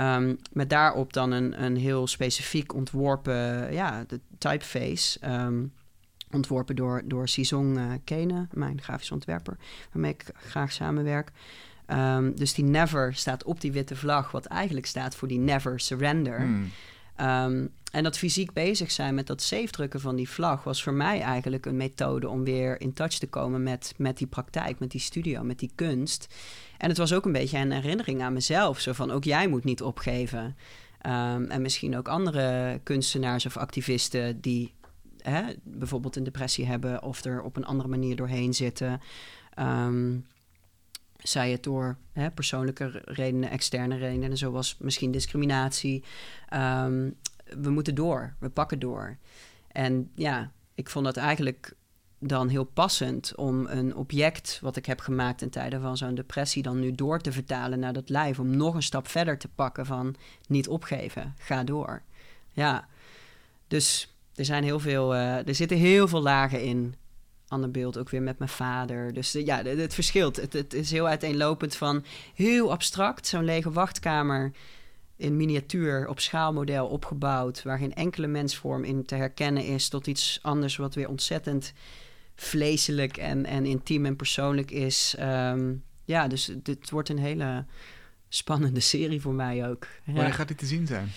Um, met daarop dan een, een heel specifiek ontworpen ja, de typeface. Um, ontworpen door, door Sisong uh, Kene, mijn grafisch ontwerper, waarmee ik graag samenwerk. Um, dus die never staat op die witte vlag, wat eigenlijk staat voor die never surrender. Hmm. Um, en dat fysiek bezig zijn met dat zeefdrukken van die vlag was voor mij eigenlijk een methode om weer in touch te komen met, met die praktijk, met die studio, met die kunst. En het was ook een beetje een herinnering aan mezelf. Zo van ook jij moet niet opgeven. Um, en misschien ook andere kunstenaars of activisten die hè, bijvoorbeeld een depressie hebben of er op een andere manier doorheen zitten. Um, zij het door hè, persoonlijke redenen, externe redenen, zoals misschien discriminatie. Um, we moeten door, we pakken door. En ja, ik vond dat eigenlijk dan heel passend om een object wat ik heb gemaakt in tijden van zo'n depressie dan nu door te vertalen naar dat lijf. Om nog een stap verder te pakken van niet opgeven, ga door. Ja, dus er zijn heel veel, uh, er zitten heel veel lagen in. Ander beeld ook weer met mijn vader. Dus uh, ja, het, het verschilt. Het, het, is heel uiteenlopend van heel abstract, zo'n lege wachtkamer in miniatuur op schaalmodel opgebouwd, waar geen enkele mensvorm in te herkennen is, tot iets anders wat weer ontzettend vleeselijk en, en intiem en persoonlijk is. Um, ja, dus dit wordt een hele spannende serie voor mij ook. Wanneer gaat dit te zien zijn?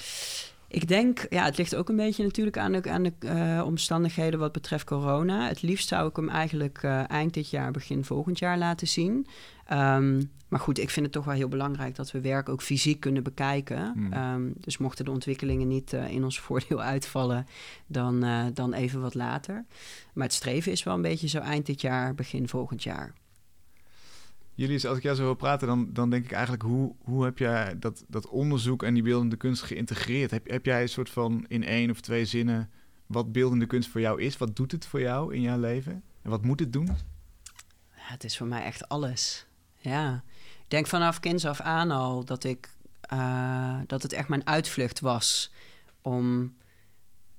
Ik denk, ja, het ligt ook een beetje natuurlijk aan de, aan de uh, omstandigheden wat betreft corona. Het liefst zou ik hem eigenlijk uh, eind dit jaar, begin volgend jaar laten zien. Um, maar goed, ik vind het toch wel heel belangrijk dat we werk ook fysiek kunnen bekijken. Hmm. Um, dus mochten de ontwikkelingen niet uh, in ons [laughs] voordeel uitvallen, dan, dan even wat later. Maar het streven is wel een beetje zo eind dit jaar, begin volgend jaar. Jullie, als ik jou zo wil praten, dan, dan denk ik eigenlijk, hoe, hoe heb jij dat, dat onderzoek en die beeldende kunst geïntegreerd? Heb, heb jij een soort van in één of twee zinnen wat beeldende kunst voor jou is? Wat doet het voor jou in jouw leven? En wat moet het doen? Ja, het is voor mij echt alles. Ja, ik denk vanaf kinds af aan al dat ik uh, dat het echt mijn uitvlucht was om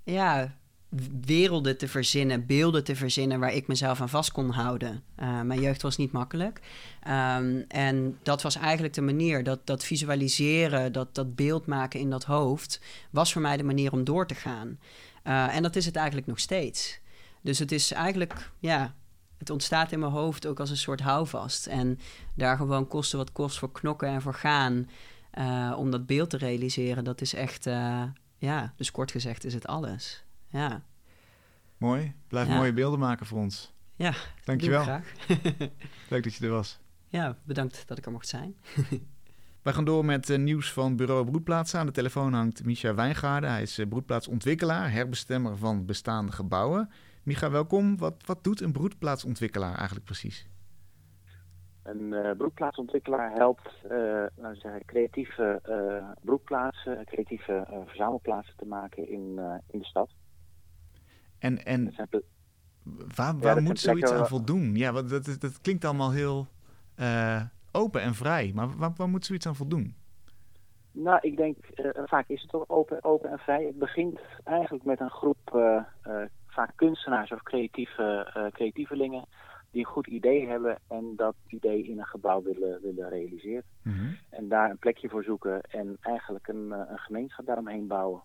ja, werelden te verzinnen, beelden te verzinnen waar ik mezelf aan vast kon houden. Uh, mijn jeugd was niet makkelijk. Um, en dat was eigenlijk de manier, dat, dat visualiseren, dat, dat beeld maken in dat hoofd, was voor mij de manier om door te gaan. Uh, en dat is het eigenlijk nog steeds. Dus het is eigenlijk, ja, het ontstaat in mijn hoofd ook als een soort houvast. En daar gewoon kosten wat kost voor knokken en voor gaan, uh, om dat beeld te realiseren, dat is echt, ja, dus kort gezegd is het alles ja. Mooi. Blijf mooie beelden maken voor ons. Ja, dankjewel. graag. [laughs] Leuk dat je er was. Ja, bedankt dat ik er mocht zijn. [laughs] Wij gaan door met uh, nieuws van Bureau Broedplaatsen. Aan de telefoon hangt Micha Wijngaarden. Hij is uh, broedplaatsontwikkelaar, herbestemmer van bestaande gebouwen. Micha, welkom. Wat, wat doet een broedplaatsontwikkelaar eigenlijk precies? Een uh, broedplaatsontwikkelaar helpt laten we zeggen, creatieve broedplaatsen, creatieve verzamelplaatsen te maken in, in de stad. En, en waar, waar moet zoiets aan voldoen? Ja, want dat, dat klinkt allemaal heel uh, open en vrij. Maar waar, waar moet zoiets aan voldoen? Nou, ik denk, uh, vaak is het toch open, open en vrij. Het begint eigenlijk met een groep, uh, vaak kunstenaars of creatieve, creatievelingen, die een goed idee hebben en dat idee in een gebouw willen, willen realiseren. Mm En daar een plekje voor zoeken en eigenlijk een, een gemeenschap daaromheen bouwen.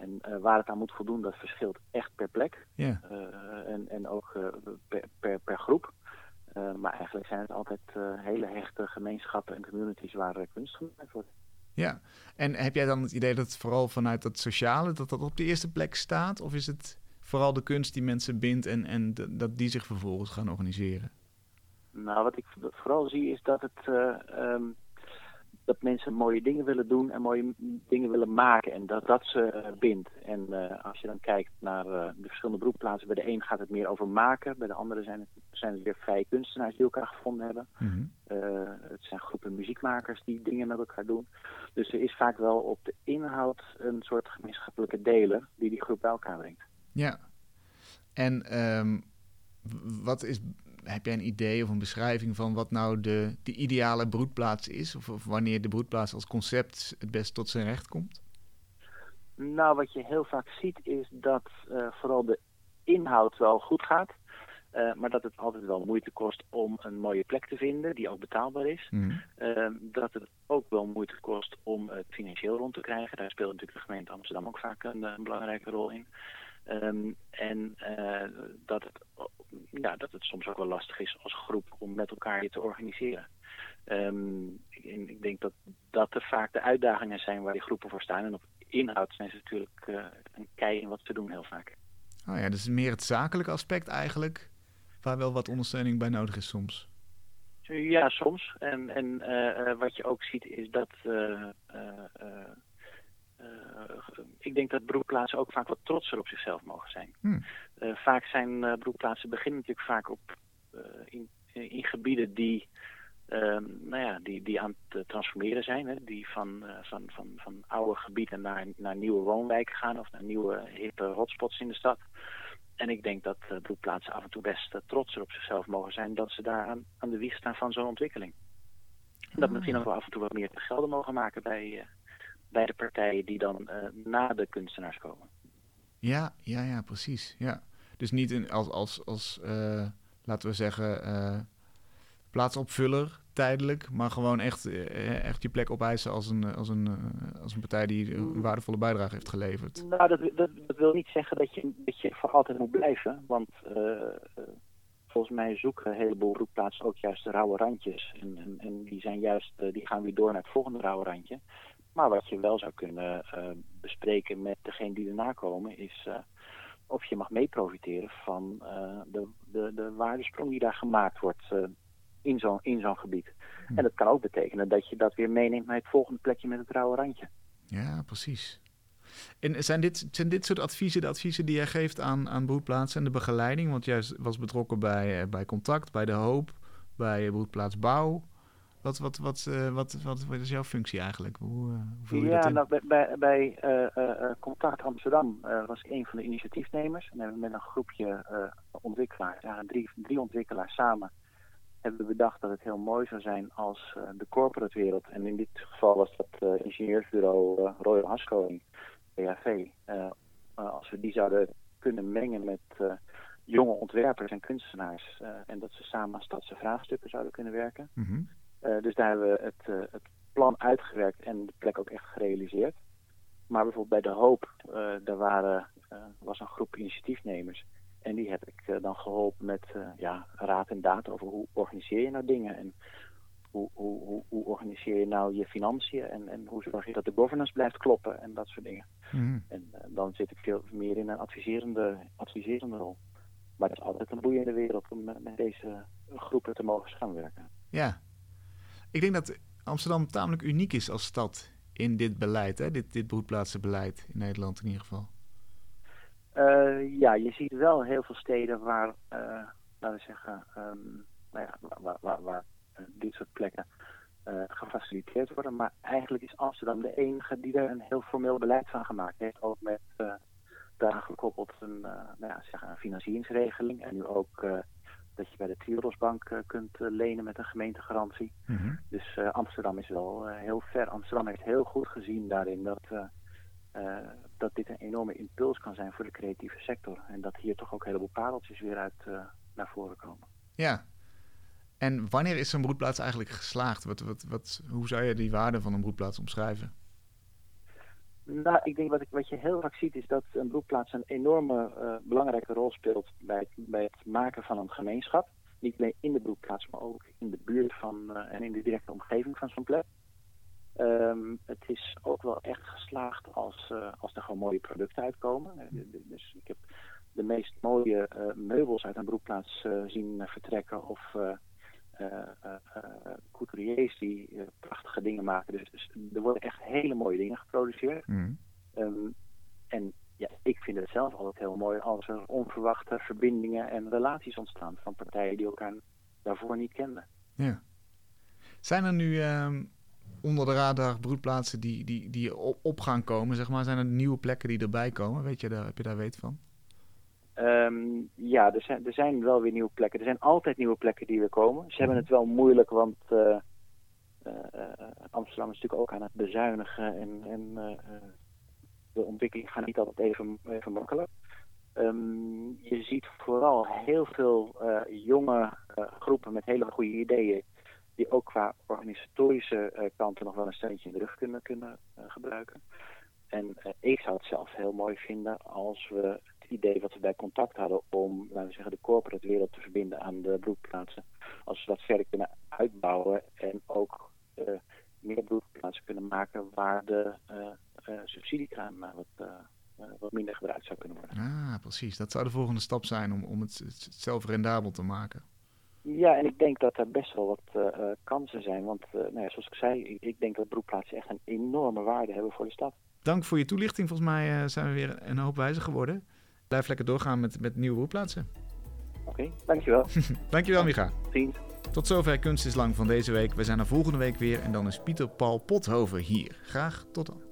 En uh, waar het aan moet voldoen, dat verschilt echt per plek. Uh, en, en ook uh, per, per, per, groep. maar eigenlijk zijn het altijd hele hechte gemeenschappen en communities waar kunst gemaakt wordt. Ja, en heb jij dan het idee dat het vooral vanuit dat sociale, dat dat op de eerste plek staat? Of is het vooral de kunst die mensen bindt en, en dat die zich vervolgens gaan organiseren? Nou, wat ik vooral zie is dat het... Um, dat mensen mooie dingen willen doen en mooie dingen willen maken. En dat dat ze bindt. En als je dan kijkt naar de verschillende broekplaatsen, bij de een gaat het meer over maken. Bij de andere zijn het, zijn het weer vrije kunstenaars die elkaar gevonden hebben. Mhm. het zijn groepen muziekmakers die dingen met elkaar doen. Dus er is vaak wel op de inhoud een soort gemeenschappelijke deler die die groep bij elkaar brengt. Ja. En um, wat is heb jij een idee of een beschrijving van wat nou de, de ideale broedplaats is? Of, of wanneer de broedplaats als concept het best tot zijn recht komt? Nou, wat je heel vaak ziet is dat uh, vooral de inhoud wel goed gaat. Uh, maar dat het altijd wel moeite kost om een mooie plek te vinden die ook betaalbaar is. Mm. Uh, dat het ook wel moeite kost om het financieel rond te krijgen. Daar speelt natuurlijk de gemeente Amsterdam ook vaak een, een belangrijke rol in. Um, en uh, dat, het, ja, dat het soms ook wel lastig is als groep om met elkaar je te organiseren. Um, ik, ik, denk dat dat er vaak de uitdagingen zijn waar die groepen voor staan. En op inhoud zijn ze natuurlijk uh, een kei in wat ze doen heel vaak. Oh ja, dus meer het zakelijke aspect eigenlijk, waar wel wat ondersteuning bij nodig is soms. Ja, soms. En, en uh, wat je ook ziet is dat ik denk dat broekplaatsen ook vaak wat trotser op zichzelf mogen zijn. Hmm. Uh, vaak zijn uh, broekplaatsen beginnen natuurlijk vaak op, in, in, gebieden die, ehm, nou ja, die, die aan het transformeren zijn. Hè? Die van, van, van, van oude gebieden naar, naar nieuwe woonwijken gaan of naar nieuwe hippe hotspots in de stad. En ik denk dat broekplaatsen af en toe best trotser op zichzelf mogen zijn dat ze daar aan, aan de wieg staan van zo'n ontwikkeling. Dat ah. misschien ook wel af en toe wat meer te gelden mogen maken bij, bij de partijen die dan uh, na de kunstenaars komen. Ja, ja, ja, precies. Ja. Dus niet in, als, als, als uh, laten we zeggen, uh, plaatsopvuller tijdelijk, maar gewoon echt, echt je plek opeisen als een, als, een, als een partij die een waardevolle bijdrage heeft geleverd. Nou, dat, dat, dat wil niet zeggen dat je, dat je voor altijd moet blijven, want volgens mij zoeken een heleboel roepplaatsen ook juist de rauwe randjes. En, en, en, die, zijn juist, die gaan weer door naar het volgende rauwe randje. Maar wat je wel zou kunnen uh, bespreken met degene die erna komen, is uh, of je mag meeprofiteren van uh, de, de, de waardesprong die daar gemaakt wordt in zo'n in zo'n gebied. Hm. En dat kan ook betekenen dat je dat weer meeneemt naar het volgende plekje met het rauwe randje. Ja, precies. En zijn dit, zijn dit soort adviezen de adviezen die jij geeft aan, aan broedplaatsen en de begeleiding? Want jij was betrokken bij, bij Contact, bij De Hoop, bij Broedplaats Bouw. Wat, wat, wat, uh, wat, wat, wat, is jouw functie eigenlijk? Hoe, uh, hoe ja, nou, bij, bij, bij uh, Contact Amsterdam was ik een van de initiatiefnemers. En hebben we met een groepje ontwikkelaars, ja, drie, drie ontwikkelaars samen, hebben we bedacht dat het heel mooi zou zijn als de corporate wereld, en in dit geval was dat ingenieursbureau Royal Haskoning, BHV, als we die zouden kunnen mengen met jonge ontwerpers en kunstenaars. en dat ze samen aan stadse vraagstukken zouden kunnen werken. Mm uh, dus daar hebben we het, uh, het, plan uitgewerkt en de plek ook echt gerealiseerd. Maar bijvoorbeeld bij De Hoop, uh, daar waren, was een groep initiatiefnemers. En die heb ik dan geholpen met ja, raad en daad over hoe organiseer je nou dingen. En hoe, hoe, hoe, hoe organiseer je nou je financiën. En, en hoe zorg je dat de governance blijft kloppen en dat soort dingen. Mm. En dan zit ik veel meer in een adviserende, adviserende rol. Maar het is altijd een boeiende wereld om met deze groepen te mogen samenwerken. Ja, ik denk dat Amsterdam tamelijk uniek is als stad in dit beleid, hè? Dit, dit broedplaatsenbeleid in Nederland in ieder geval. Uh, ja, je ziet wel heel veel steden waar, uh, laten we zeggen, um, nou ja, waar, waar, waar uh, dit soort plekken gefaciliteerd worden. Maar eigenlijk is Amsterdam de enige die er een heel formeel beleid van gemaakt heeft. Ook met daaraan gekoppeld een, nou ja, zeg, een financieringsregeling en nu ook dat je bij de Triodosbank uh, kunt uh, lenen met een gemeentegarantie. Mm Dus uh, Amsterdam is wel heel ver. Amsterdam heeft heel goed gezien daarin dat, dat dit een enorme impuls kan zijn voor de creatieve sector. En dat hier toch ook een heleboel pareltjes weer uit naar voren komen. Ja. En wanneer is zo'n broedplaats eigenlijk geslaagd? Wat, wat, wat, hoe zou je die waarde van een broedplaats omschrijven? Nou, ik denk wat, ik, wat je heel vaak ziet is dat een broedplaats een enorme uh, belangrijke rol speelt bij het, maken van een gemeenschap. Niet alleen in de broedplaats, maar ook in de buurt van uh, en in de directe omgeving van zo'n plek. Um, het is ook wel echt geslaagd als, uh, als er gewoon mooie producten uitkomen. Dus ik heb de meest mooie meubels uit een broedplaats zien vertrekken of couturiers die prachtige dingen maken. Dus, dus, er worden echt hele mooie dingen geproduceerd. Mm. en ja, ik vind het zelf altijd heel mooi als er onverwachte verbindingen en relaties ontstaan van partijen die elkaar daarvoor niet kenden. Ja. Zijn er nu ehm, onder de radar broedplaatsen die, die, die op gaan komen? Zeg maar? Zijn er nieuwe plekken die erbij komen? Weet je daar, heb je daar weet van? Ehm, ja, er zijn, er zijn wel weer nieuwe plekken. Er zijn altijd nieuwe plekken die weer komen. Ze hebben het wel moeilijk, want uh, Amsterdam is natuurlijk ook aan het bezuinigen. En, en de ontwikkeling gaat niet altijd even, even makkelijk. Um, je ziet vooral heel veel jonge groepen met hele goede ideeën die ook qua organisatorische uh, kanten nog wel een steentje in de rug kunnen, kunnen gebruiken. En ik zou het zelf heel mooi vinden als we het idee wat we bij contact hadden om, laten we zeggen, de corporate wereld te verbinden aan de broedplaatsen, als we dat verder kunnen uitbouwen en ook meer broedplaatsen kunnen maken waar de subsidiekraan wat, wat minder gebruikt zou kunnen worden. Ah, precies. Dat zou de volgende stap zijn om, om het, het zelf rendabel te maken. Ja, en ik denk dat er best wel wat uh, kansen zijn. Want uh, nou ja, zoals ik zei, ik, ik, denk dat broedplaatsen echt een enorme waarde hebben voor de stad. Dank voor je toelichting. Volgens mij zijn we weer een hoop wijzer geworden. Blijf lekker doorgaan met, met nieuwe broedplaatsen. Oké, okay, dankjewel. [laughs] dankjewel, Micha. Ziens. Tot zover Kunst is Lang van deze week. We zijn er volgende week weer en dan is Pieter Paul Pothoven hier. Graag tot dan.